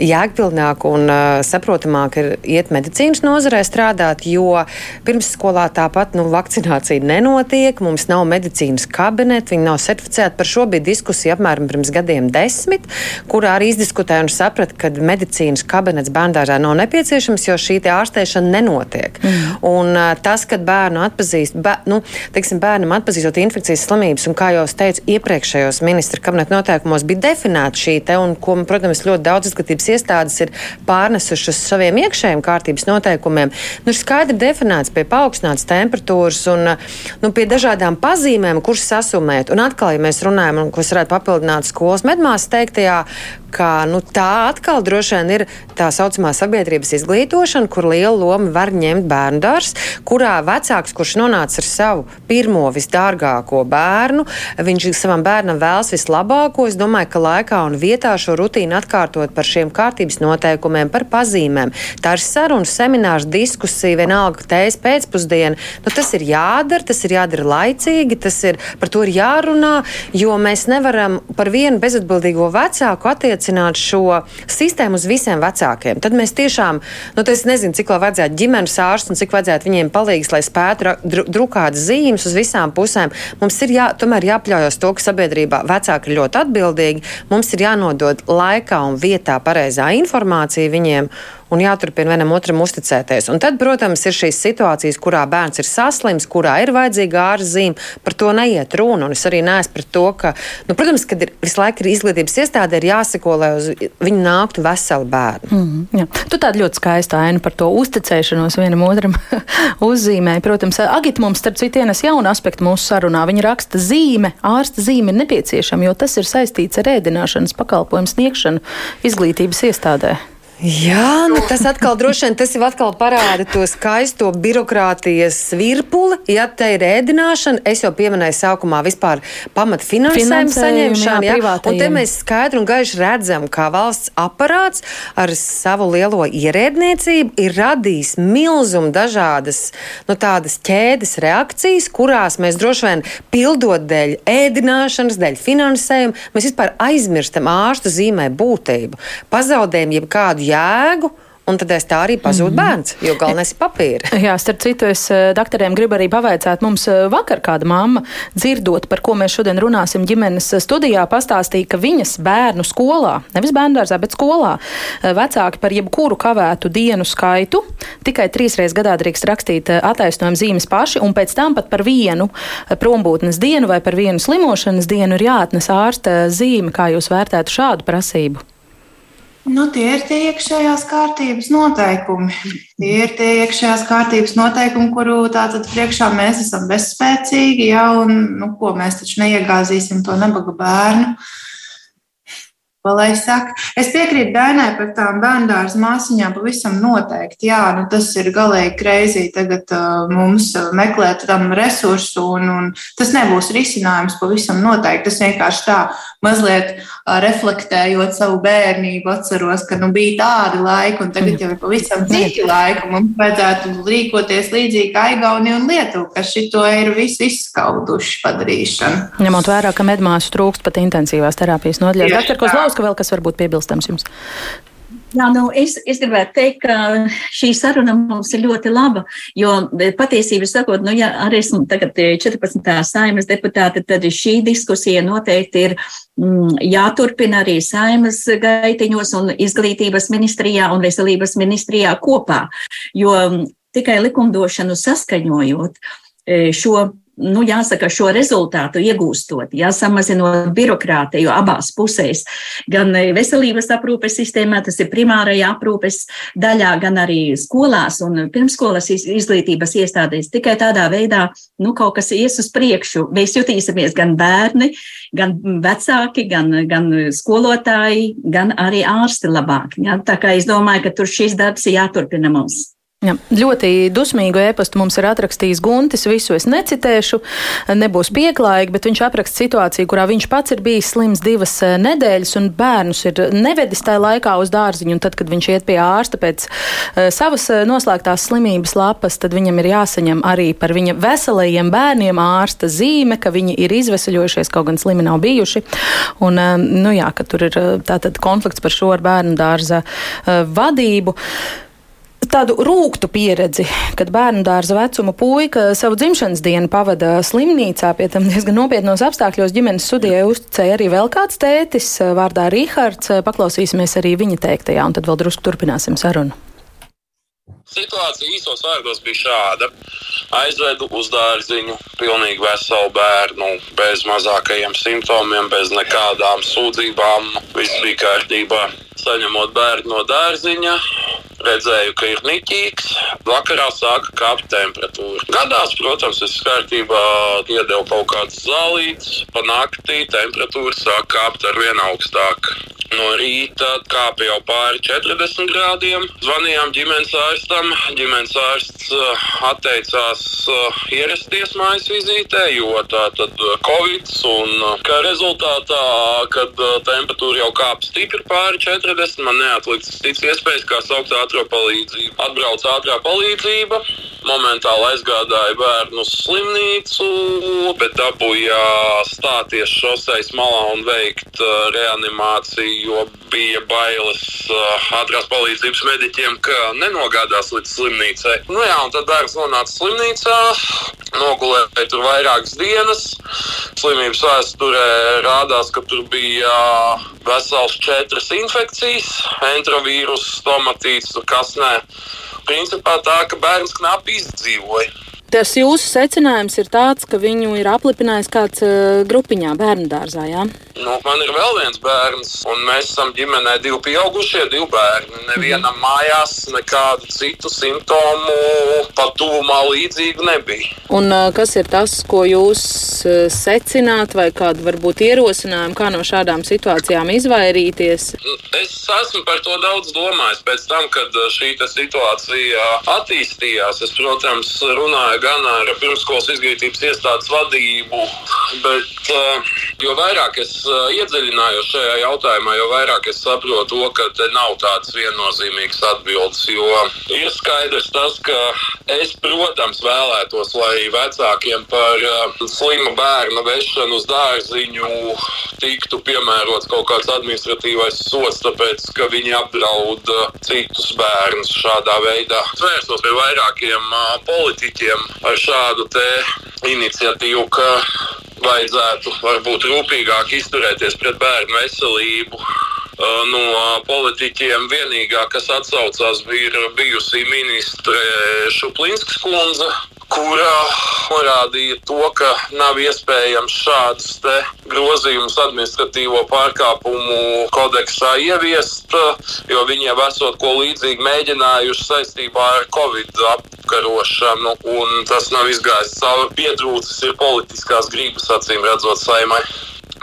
jēgpilnāk un uh, saprotamāk ir iet medicīnas nozarē strādāt, jo pirmsskolā tāpat nu, vakcinēšana vakcinācija nenotiek, mums nav medicīnas kabineta, viņi nav certificēti. Par šo bija diskusija apmēram pirms gadiem desmit, kurā arī izdiskutēja un saprata, ka medicīnas kabinets bērngārzā nav nepieciešams, jo šī ārstēšana nenotiek. Mm. Un, tas, kad bērnu atpazīst, bē, nu, teiksim, bērnam atpazīstot infekcijas slimības, un kā jau es teicu, iepriekšējos ministra kabineta noteikumos bija definēta šī te, un ko, protams, ļoti daudz izglītības iestādes ir pārnesušas saviem iekšējiem kārtības noteikumiem. Nu, ir skaidri definēts pie paaugstinātas temperatūras un nu, pie dažādām pazīmēm, kuras sasumēt. Un atkal, ja mēs runājam, un ko es varētu papildināt skolas medmāsas teiktajā, ka nu, tā atkal droši vien ir tā saucamā sabiedrības izglītošana, kur liela loma var ņemt bērnu dārs, kurā vecāks, kurš nonāca ar savu pirmo visdārgāko bērnu, viņš savam bērnam vēlas vislabāko. Es domāju, ka laikā un vietā šo rutīnu atkārtot par šiem kārtības noteikumiem, par pazīmēm. Tā ir saruna, seminārs, diskusija, vienalga tējas pēcpusdiena. Nu, tas ir jādara, tas ir jādara laicīgi, tas ir par to ir jārunā, jo mēs nevaram par vienu bezatbildīgo vecāku attiecināt šo sistēmu uz visiem vecākiem. Tad mēs tiešām, nu, es nezinu, cik vēl vajadzētu ģimenes ārstu un cik vajadzētu viņiem palīdzēt, lai spētu dru, drukāt zīmes uz visām pusēm. Mums ir jā, tomēr jāpļaujas to, ka sabiedrībā vecāki ir ļoti atbildīgi. Mums ir jānodod laikā un vietā pareizā informācija viņiem un jāturpina vienam otram uzticēties. Un tad, protams, ir šīs situācijas, kurā bērns ir saslims, kurā ir vajadzīga ārzīme, par to neiet runa. Un es arī neesmu par to, ka, nu, protams, kad ir visu laiku ir izglītības iestāde, ir jāseko, lai uz viņu nāktu veseli bērni. Mm, -hmm, jā. tu tādu ļoti skaistu ainu par to uzticēšanos vienam otram uzzīmēji. Protams, Agita mums, starp citu, ienes jaunu aspektu mūsu sarunā. Viņa raksta zīme, ārsta zīme ir nepieciešama, jo tas ir saistīts ar ēdināšanas pakalpojumu sniegšanu izglītības iestādē. Jā, nu tas atkal droši vien tas atkal parāda to skaisto birokrātijas virpuli. Ja te ir ēdināšana, es jau pieminēju sākumā vispār pamat finansējumu saņemšanu. Jā, jā, un te mēs skaidri un gaiši redzam, kā valsts aparāts ar savu lielo ierēdniecību ir radījis milzumu dažādas nu, tādas ķēdes reakcijas, kurās mēs droši vien pildot dēļ ēdināšanas, dēļ finansējuma, mēs vispār aizmirstam ārstu zīmē būtību. Pazaudējam jebkādu jēgu. Un tad es tā arī pazūdu mm -hmm. bērns, jo galvenais ir papīra. Jā, starp citu, es eh, doktoriem gribu arī pavaicāt. Mums eh, vakar kāda mamma, dzirdot, par ko mēs šodien runāsim ģimenes studijā, pastāstīja, ka viņas bērnu skolā, nevis bērngārzā, bet skolā, eh, vecāki par jebkuru kavētu dienu skaitu tikai trīsreiz gadā drīkst rakstīt attaisnojumu zīmes paši, un pēc tam pat par vienu prombūtnes dienu vai par vienu slimošanas dienu ir jāatnes ārsta zīme. Kā jūs vērtētu šādu prasību? Nu, tie ir tie iekšējās kārtības noteikumi. Tie ir tie iekšējās kārtības noteikumi, kuru tātad priekšā mēs esam bezspēcīgi, ja, un nu, ko mēs taču neiegāzīsim to nabaga bērnu. Lai saka, es piekrītu Dainai par tām bērnu māsīņām. Pavisam noteikti. Jā, nu tas ir galīgi greizi tagad uh, mums meklēt tam resursu, un, un tas nebūs risinājums pavisam noteikti. Tas vienkārši tā mazliet uh, reflektējot savu bērnību, atceros, ka nu, bija tādi laiki, un tagad jau ir pavisam citi laiki. Mums vajadzētu rīkoties līdzīgi kā Igaunija un Lietuva, kas šito ir visu izskauduši padarīšanu. Ņemot vērā, ka medmāsu trūkst pat intensīvās terapijas nodaļās. Kozlovska vēl kas varbūt piebilstams jums? Jā, nu, es, es gribētu teikt, ka šī saruna mums ir ļoti laba, jo patiesībā sakot, nu, ja arī esmu tagad 14. saimas deputāte, tad šī diskusija noteikti ir mm, jāturpina arī saimas gaitiņos un izglītības ministrijā un veselības ministrijā kopā, jo tikai likumdošanu saskaņojot e, šo nu, jāsaka, šo rezultātu iegūstot, jāsamazinot birokrātiju abās pusēs, gan veselības aprūpes sistēmā, tas ir primārajā aprūpes daļā, gan arī skolās un pirmskolas izglītības iestādēs. Tikai tādā veidā, nu, kaut kas ies uz priekšu. Mēs jutīsimies gan bērni, gan vecāki, gan, gan skolotāji, gan arī ārsti labāk. Ja? Tā kā es domāju, ka tur šis darbs ir jāturpina mums. Ja, ļoti dusmīgu ēpastu mums ir atrakstījis Guntis. Visu es necitēšu, nebūs pieklājīgi, bet viņš apraksta situāciju, kurā viņš pats ir bijis slims divas eh, nedēļas un bērnus ir nevedis tajā laikā uz dārziņu. Tad, kad viņš iet pie ārsta pēc uh, savas eh, noslēgtās slimības lapas, tad viņam ir jāsaņem arī par viņa veselajiem bērniem ārsta zīme, ka viņi ir izvesaļojušies, kaut gan slimi nav bijuši. Un, nu jā, ka tur ir tātad konflikts par šo ar bērnu dārza vadību. Tādu rūktu pieredzi, kad bērnu dārza vecuma puika savu dzimšanas dienu pavada slimnīcā, pie tam diezgan nopietnos apstākļos. Ģimenes studijai uzticēja arī vēl kāds tētis, vārdā Rihards. Paklausīsimies arī viņa teiktajā, un tad vēl drusku turpināsim sarunu. Situācija īsos vārdos bija šāda. Aizvedu uz dārziņu pilnīgi veselu bērnu, bez mazākajiem simptomiem, bez nekādām sūdzībām. Viss bija kārtībā. Saņemot bērnu no dārziņa, redzēju, ka ir niķīgs. Vakarā sāka kāpt temperatūra. Gadās, protams, es kārtībā iedevu kaut kādas zālītes. Pa naktī temperatūra sāk kāpt ar vien augstāk. No rīta kāpa jau pāri 40 grādiem. Zvanījām ģimenes ārstam. Ģimenes ārsts uh, atteicās uh, ierasties mājas vizītē, jo tā tad covid un kā rezultātā, kad temperatūra jau kāpa stipri pāri 40, man neatlicis cits iespējas, kā saukt ātrā palīdzību. Atbrauc ātrā palīdzība. Momentāli aizgādāja bērnu uz slimnīcu, bet dabūja stāties šoseis malā un veikt uh, reanimāciju jo bija bailes uh, ātrās palīdzības mediķiem, ka nenogādās līdz slimnīcai. Nu, jā, un tad bērns nonāca slimnīcā, nogulēja tur vairākas dienas. Slimības vēsturē rādās, ka tur bija vesels četras infekcijas, entrovīrus, stomatīts, kas nē. Principā tā, ka bērns knapi izdzīvoja. Tas jūsu secinājums ir tāds, ka viņu ir aplipinājis kāds uh, grupiņā bērnu dārzā. Jā? Nu, man ir vēl viens bērns, un mēs esam ģimenē divi pieaugušie, divi bērni. Nevienam mm. mājās nekādu citu simptomu pat tuvumā līdzīgu nebija. Un uh, kas ir tas, ko jūs uh, secināt, vai kādu varbūt ierosinājumu, kā no šādām situācijām izvairīties? Es esmu par to daudz domājis pēc tam, kad šī situācija attīstījās. Es, protams, runāju gan ar pirmskolas izglītības iestādes vadību, bet uh, jo vairāk es uh, iedziļinājos šajā jautājumā, jo vairāk es saprotu, to, ka te nav tādas viennozīmīgas atbildes. Jo ir skaidrs tas, ka es, protams, vēlētos, lai vecākiem par uh, slimu bērnu vešanu uz dārziņu tiktu piemērots kaut kāds administratīvais sots, tāpēc ka viņi apdraud citus bērnus šādā veidā. Vērsos pie vairākiem politiķiem ar šādu iniciatīvu, ka vajadzētu varbūt rūpīgāk izturēties pret bērnu veselību. No politiķiem vienīgā, kas atsaucās, bija bijusī ministre Šuplinskas kundze, kurā norādīja to, ka nav iespējams šādus grozījumus administratīvo pārkāpumu kodeksā ieviest, jo viņi jau esot ko līdzīgu mēģinājuši saistībā ar Covid apkarošanu, un tas nav izgājis cauri. Pietrūcis ir politiskās gribas, acīm redzot, saimai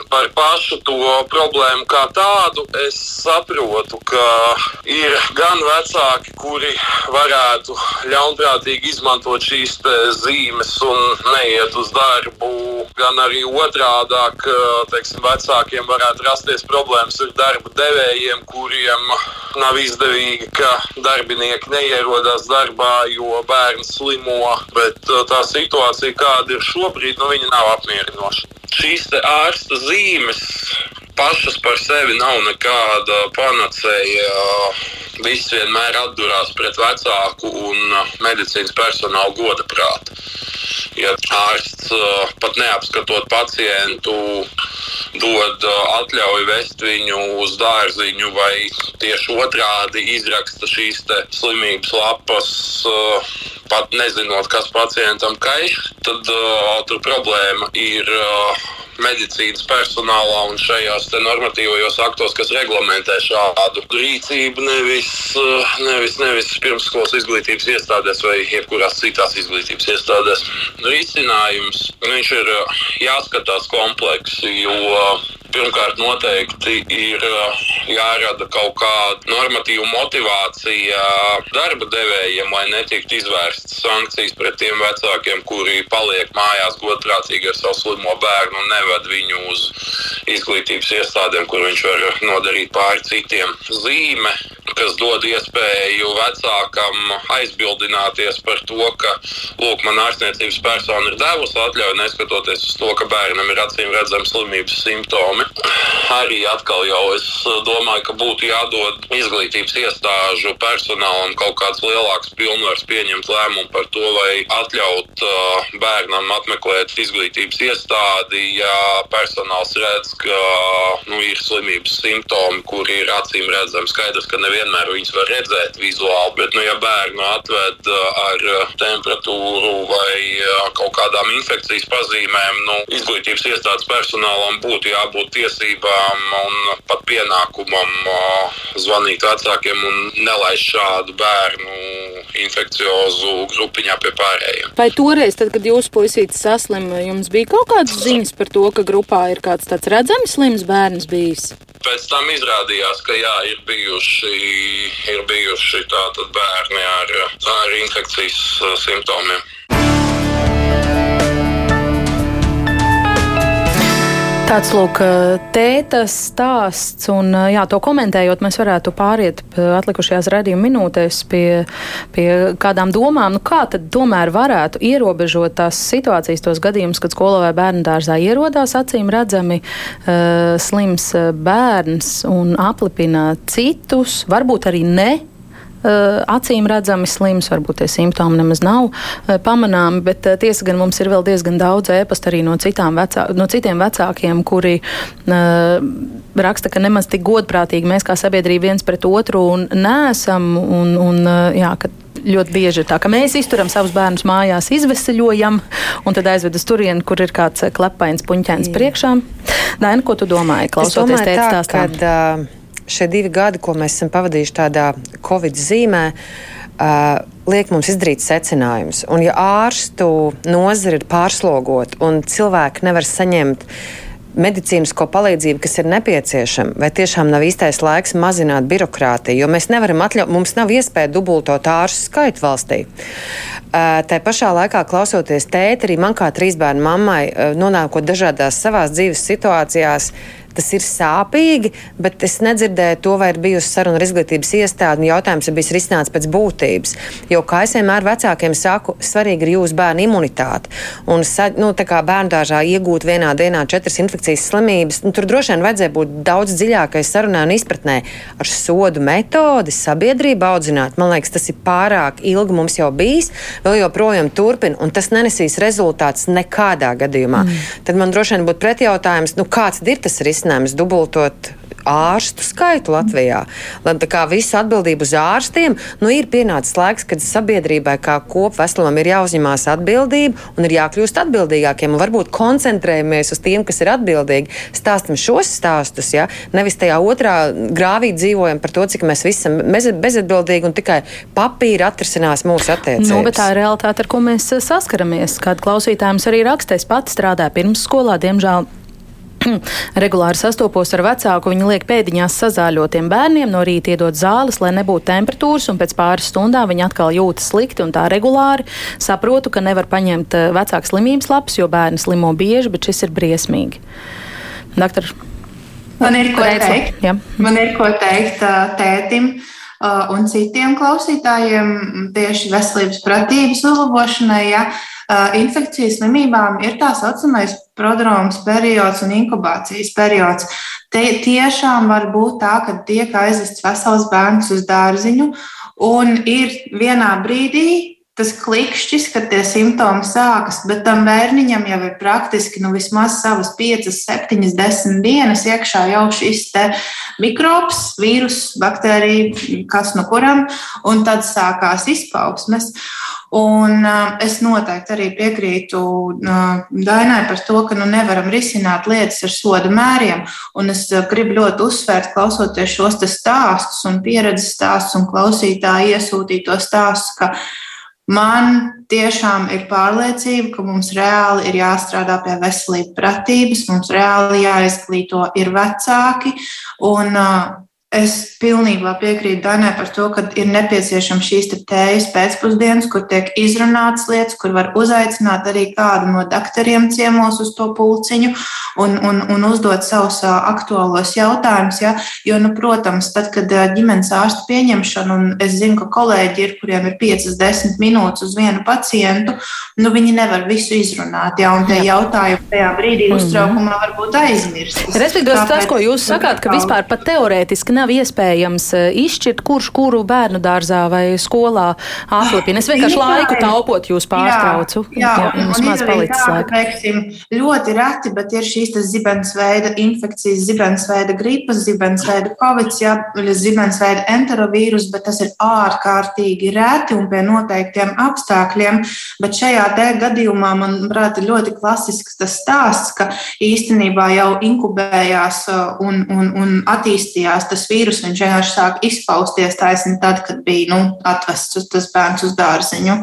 par pašu to problēmu kā tādu, es saprotu, ka ir gan vecāki, kuri varētu ļaunprātīgi izmantot šīs zīmes un neiet uz darbu, gan arī otrādāk, teiksim, vecākiem varētu rasties problēmas ar darba devējiem, kuriem nav izdevīgi, ka darbinieki neierodas darbā, jo bērns slimo. Bet tā situācija, kāda ir šobrīd, nu, nav apmierinoša šīs ārsta zīmes pašas par sevi nav nekāda panacēja. Viss vienmēr atdurās pret vecāku un medicīnas personālu goda prātu. Ja ārsts pat neapskatot pacientu, dod atļauju vest viņu uz dārziņu, vai tieši otrādi izraksta šīs slimības lapas, pat nezinot, kas pacientam kaiš, tad uh, tur problēma ir. Uh, house. Medicīnas personālā un šajos normatīvajos aktos, kas reglamentē šādu rīcību, nevis, nevis, nevis pirmsskolas izglītības iestādēs vai jebkurās citās izglītības iestādēs. Risinājums viņš ir jāskatās kompleksi, jo Pirmkārt, noteikti ir jārada kaut kāda normatīva motivācija darba devējiem, lai netiktu izvērstas sankcijas pret tiem vecākiem, kuri paliek mājās godprātīgi ar savu slimo bērnu un neved viņu uz izglītības iestādēm, kur viņš var nodarīt pāri citiem. Zīme kas dod iespēju vecākam aizbildināties par to, ka, lūk, man ārstniecības persona ir devusi atļauju, neskatoties uz to, ka bērnam ir acīm redzami slimības simptomi. arī atkal jau es domāju, ka būtu jādod izglītības iestāžu personālam kaut kāds lielāks pilnvars pieņemt lēmumu par to, vai atļaut uh, bērnam apmeklēt izglītības iestādi, ja personāls redz, ka nu, ir slimības simptomi, kuri ir acīm redzami. Skaidrs, ka nevienmēr viņus var redzēt vizuāli, bet, nu, ja bērnu atved uh, ar temperatūru vai uh, kaut kādām infekcijas pazīmēm, nu, izglītības iestādes personālam būtu jābūt tiesībām un pat pienākumam zvanīt vecākiem un nelaist šādu bērnu infekciozu grupiņā pie pārējiem. Vai toreiz, tad, kad jūsu puisītis saslima, jums bija kaut kādas ziņas par to, ka grupā ir kāds tāds redzams slims bērns bijis? Pēc tam izrādījās, ka jā, ir bijuši, ir bijuši bērni ar, ar infekcijas simptomiem. Tāds lūk, tētas stāsts, un jā, to komentējot, mēs varētu pāriet atlikušajās redzījuma minūtēs pie, pie kādām domām, nu kā tad tomēr varētu ierobežot tās situācijas, tos gadījumus, kad skolā vai bērnu dārzā ierodās acīm redzami uh, slims bērns un aplipina citus, varbūt arī ne acīm redzami slims, varbūt tie simptomi nemaz nav eh, pamanāmi, bet eh, tiesa gan mums ir vēl diezgan daudz ēpastu arī no, vecā, no citiem vecākiem, kuri raksta, ka nemaz tik godprātīgi mēs kā sabiedrība viens pret otru un nesam. Un, un, jā, ļoti bieži ir tā, ka mēs izturam savus bērnus mājās, izveseļojam, un tad aizved uz turieni, kur ir kāds klepains puņķēns priekšā. Daina, ko tu domāji, klausoties uh šie divi gadi, ko mēs esam pavadījuši tādā Covid zīmē, uh, liek mums izdarīt secinājumus. Un, ja ārstu nozare ir pārslogota un cilvēki nevar saņemt medicīnisko palīdzību, kas ir nepieciešama, vai tiešām nav īstais laiks mazināt birokrātiju, jo mēs nevaram atļaut, mums nav iespēja dubultot ārstu skaitu valstī. Tā pašā laikā, klausoties tēti, arī man kā trīs bērnu mammai, nonākot dažādās savās dzīves situācijās, tas ir sāpīgi, bet es nedzirdēju to, vai ir bijusi saruna ar izglītības iestādi. Jautājums ir bijis risināts pēc būtības. Jo, kā es vienmēr vecākiem saku, svarīgi ir jūsu bērnu imunitāte. Un, nu, tā kā bērnu dārzā iegūt vienā dienā četras infekcijas slimības, nu, tur droši vien vajadzēja būt daudz dziļākai sarunai un izpratnē ar sodu metodi, sabiedrību audzināt. Man liekas, tas ir pārāk ilgi mums jau bijis, vēl joprojām turpina, un tas nenesīs rezultāts nekādā gadījumā. Mm. Tad man droši vien būtu pretjautājums, nu, kāds ir tas risinājums? Risinājums dubultot ārstu skaitu Latvijā. Lai tā kā visu atbildību uz ārstiem, nu ir pienācis laiks, kad sabiedrībai kā kopveselumam ir jāuzņemās atbildība un ir jākļūst atbildīgākiem. Un varbūt koncentrējamies uz tiem, kas ir atbildīgi. Stāstam šos stāstus, ja nevis tajā otrā grāvī dzīvojam par to, cik mēs visi esam bezatbildīgi un tikai papīra atrisinās mūsu attiecības. Nu, tā ir realitāte, ar ko mēs saskaramies. Kāda klausītājums arī raksta, es pats strādāju pirmsskolā, diemžēl Regulāri sastopos ar vecāku, viņi liek pēdiņās sazāļotiem bērniem, no rīta iedod zāles, lai nebūtu temperatūras, un pēc pāris stundām viņi atkal jūtas slikti un tā regulāri. Saprotu, ka nevar paņemt eh, vecāku slimības lapas, jo bērni slimo bieži, bet šis ir briesmīgi. Doktor, Man ir ko teikt. Ja. Man ir ko teikt tētim un citiem klausītājiem tieši veselības pratības uzlabošanai. Ja. Infekcijas slimībām ir tā saucamais prodroms periods un inkubācijas periods. Te tiešām var būt tā, ka tiek aizvests vesels bērns uz dārziņu, un ir vienā brīdī tas klikšķis, kad tie simptomi sākas, bet tam bērniņam jau ir praktiski nu, vismaz savas 5, 7, 10 dienas iekšā jau šis mikrobs, vīrus, baktērija, kas no kuram, un tad sākās izpausmes. Un uh, es noteikti arī piekrītu uh, Dainai par to, ka nu, nevaram risināt lietas ar soda mēriem. Un es uh, gribu ļoti uzsvērt, klausoties šos stāstus un pieredzes stāstus un klausītāju iesūtīto stāstus, ka man tiešām ir pārliecība, ka mums reāli ir jāstrādā pie veselības pratības, mums reāli jāizglīto ir vecāki. Un, uh, Es pilnībā piekrītu Dainai par to, ka ir nepieciešams šīs tējas pēcpusdienas, kur tiek izrunātas lietas, kur var uzaicināt arī kādu no doktoriem ciemos uz to pulciņu un, un, un uzdot savus aktuālos jautājumus. Ja? Jo, nu, protams, tad, kad ģimenes ārsta pieņemšana, un es zinu, ka kolēģi ir, kuriem ir 5-10 minūtes uz vienu pacientu, nu, viņi nevar visu izrunāt. Ja? Un tie jautājumi tajā brīdī mhm. uztraukumā varbūt aizmirst. Respektīvi, tas, ko jūs sakāt, ka vispār pat teorētiski nav iespējams eh, izšķirt, kurš kuru bērnu dārzā vai skolā atlipina. Es vienkārši laiku taupot jūs pārtraucu. Jā, jā, jā jums maz palicis laika. Teiksim, ļoti reti, bet ir šīs zibensveida infekcijas, zibensveida gripas, zibensveida covid, jā, zibensveida enterovīrus, bet tas ir ārkārtīgi reti un pie noteiktiem apstākļiem. Bet šajā te gadījumā, manuprāt, ir ļoti klasisks tas stāsts, ka īstenībā jau inkubējās uh, un, un, un attīstījās tas vīrus, viņš vienkārši sāk izpausties taisni tad, kad bija nu, atvests tas bērns uz dārziņu.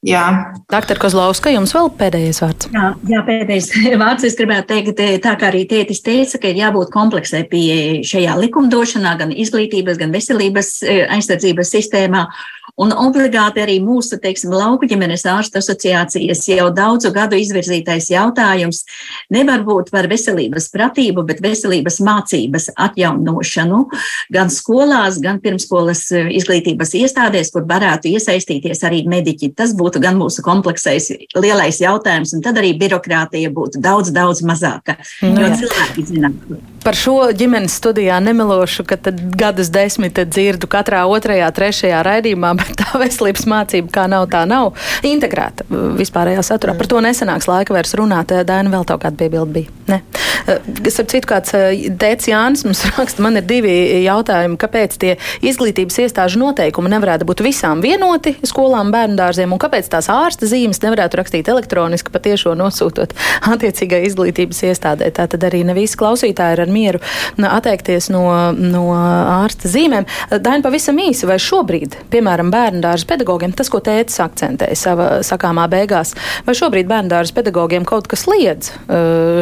Jā. Doktor Kozlovska, jums vēl pēdējais vārds? Jā, jā, pēdējais vārds. Es gribētu teikt, tā kā arī tētis teica, ka ir jābūt kompleksai pieeja šajā likumdošanā, gan izglītības, gan veselības eh, aizsardzības sistēmā. Un obligāti arī mūsu, teiksim, lauku ģimenes ārstu asociācijas jau daudzu gadu izvirzītais jautājums nevar būt par veselības pratību, bet veselības mācības atjaunošanu gan skolās, gan pirmskolas eh, izglītības iestādēs, kur varētu iesaistīties arī mediķi. Tas būtu gan mūsu kompleksais lielais jautājums, un tad arī birokrātija būtu daudz, daudz mazāka, nu jo cilvēki zinātu. Par šo ģimenes studijā nemelošu, ka gadus desmit dzirdu katrā otrajā, trešajā raidījumā, bet tā veselības mācība kā nav, tā nav integrēta vispārējā saturā. Par to nesenāks laika vairs runāt. Daina vēl kaut kāda piebilda bija. Ne. Es ap citu kāds teica Jānis mums raksta, man ir divi jautājumi, kāpēc tie izglītības iestāžu noteikumi nevarētu būt visām vienoti skolām, bērnu dārziem, un kāpēc tās ārsta zīmes nevarētu rakstīt elektroniski, patiešo nosūtot attiecīgai izglītības iestādē. Tā tad arī ne visi klausītāji ir ar mieru atteikties no, no ārsta zīmēm. Daina pavisam īsi, vai šobrīd, piemēram, bērnu dārza pedagogiem, tas, ko tētis akcentēja savā sakāmā beigās, vai šobrīd bērnu dārza pedagogiem kaut kas liedz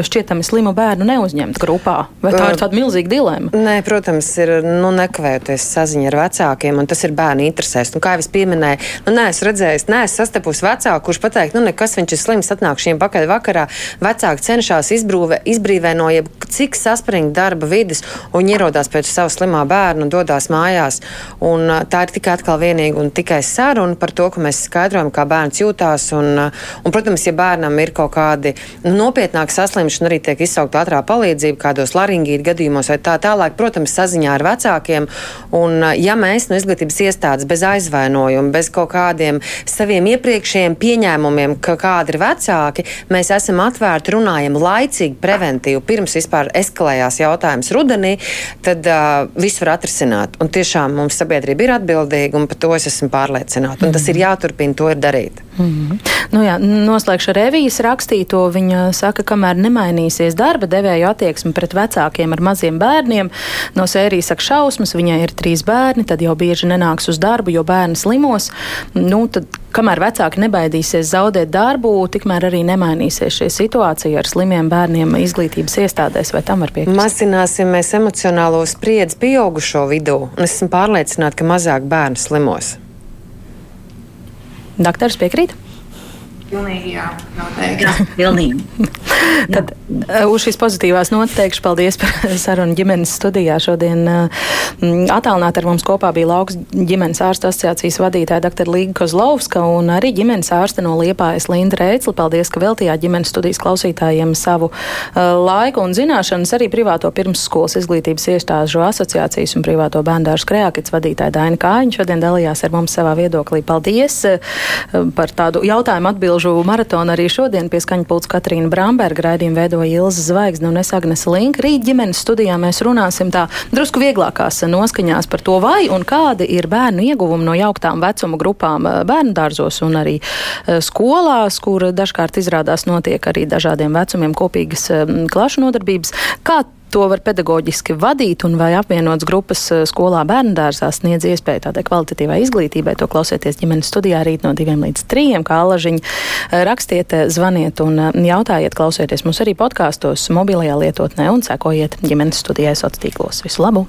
šķietami slimu bērnu neuzņemt grupā? Vai tā ir tāda milzīga dilema? Nē, protams, ir nu, nekavējoties saziņa ar vecākiem, un tas ir bērnu interesēs. Nu, kā jau es pieminēju, nu, neesmu redzējis, neesmu sastapusi vecāku, kurš pateikt, nu, nekas viņš ir slims, atnāk šiem pakaļ vakarā. Vecāki cenšas izbrūvē, izbrīvē no jebcik saspringta darba vidas, un ierodās pēc savu slimā bērnu un dodas mājās. Un, tā ir tikai atkal vienīga un tikai saruna par to, ka mēs skaidrojam, kā bērns jūtās. Un, un, protams, ja bērnam ir kaut kādi nu, nopietnāki saslimšana, arī tiek izsaukta ātrā palīdzība, kādos laringīta gadījumos vai tā tālāk, protams, saziņā ar vecākiem. Un, ja mēs no izglītības iestādes bez aizvainojuma, bez kaut kādiem saviem iepriekšējiem pieņēmumiem, ka kādi ir vecāki, mēs esam atvērti, runājam laicīgi, preventīvi, pirms vispār eskalējās jautājums rudenī, tad uh, viss var atrisināt. Un tiešām mums sabiedrība ir atbildīga, un par to es esmu pārliecināta. Un tas ir jāturpina, to ir darīt. Mm -hmm. nu, jā, noslēgšu revijas rakstīto. Viņa saka, kamēr nemainīsies darba devēju attieksme pret vecākiem ar maziem bērniem, no sērijas saka šausmas, viņai ir trīs bērni, tad jau bieži nenāks uz darbu, jo bērni slimos. Nu, tad, kamēr vecāki nebaidīsies zaudēt darbu, tikmēr arī nemainīsies šī situācija ar slimiem bērniem izglītības iestādēs, vai tam var piekrist? Mazināsim mēs emocionālo spriedzi pieaugušo vidū, un esmu pārliecināta, ka mazāk bērnu slimos. Doktors piekrīt? Pilnīgi, jā, noteikti. Pilnīgi. Tad uh, uz šīs pozitīvās nots teikšu paldies par sarunu ģimenes studijā. Šodien uh, attālināt ar mums kopā bija lauks ģimenes ārsta asociācijas vadītāja dr. Līga Kozlovska un arī ģimenes ārsta no Liepājas Linda Reicli. Paldies, ka veltījāt ģimenes studijas klausītājiem savu uh, laiku un zināšanas. Arī privāto pirmsskolas izglītības iestāžu asociācijas un privāto bērndāru skrējākits vadītāja Daina Kājiņa šodien dalījās ar mums savā viedoklī. Paldies par tādu jautājumu atbildi atbilžu maratonu arī šodien pie skaņa pults Katrīna Bramberga raidījumu veidoja Ilza Zvaigzne un es Agnes Linka. Rīt ģimenes studijā mēs runāsim tā drusku vieglākās noskaņās par to, vai un kādi ir bērnu ieguvumi no jauktām vecuma grupām eh, bērnu dārzos un arī eh, skolās, kur dažkārt izrādās notiek arī dažādiem vecumiem kopīgas eh, klašu nodarbības. Kā to var pedagoģiski vadīt un vai apvienots grupas eh, skolā bērnu dārzā sniedz iespēju tādai kvalitatīvai izglītībai. To klausieties ģimenes studijā rīt no diviem līdz trījiem, kā alažiņa. Eh, rakstiet, eh, zvaniet un jautājiet, klausieties mums arī podkāstos, mobilajā lietotnē un sekojiet ģimenes studijai sociālos tīklos. Visu labu!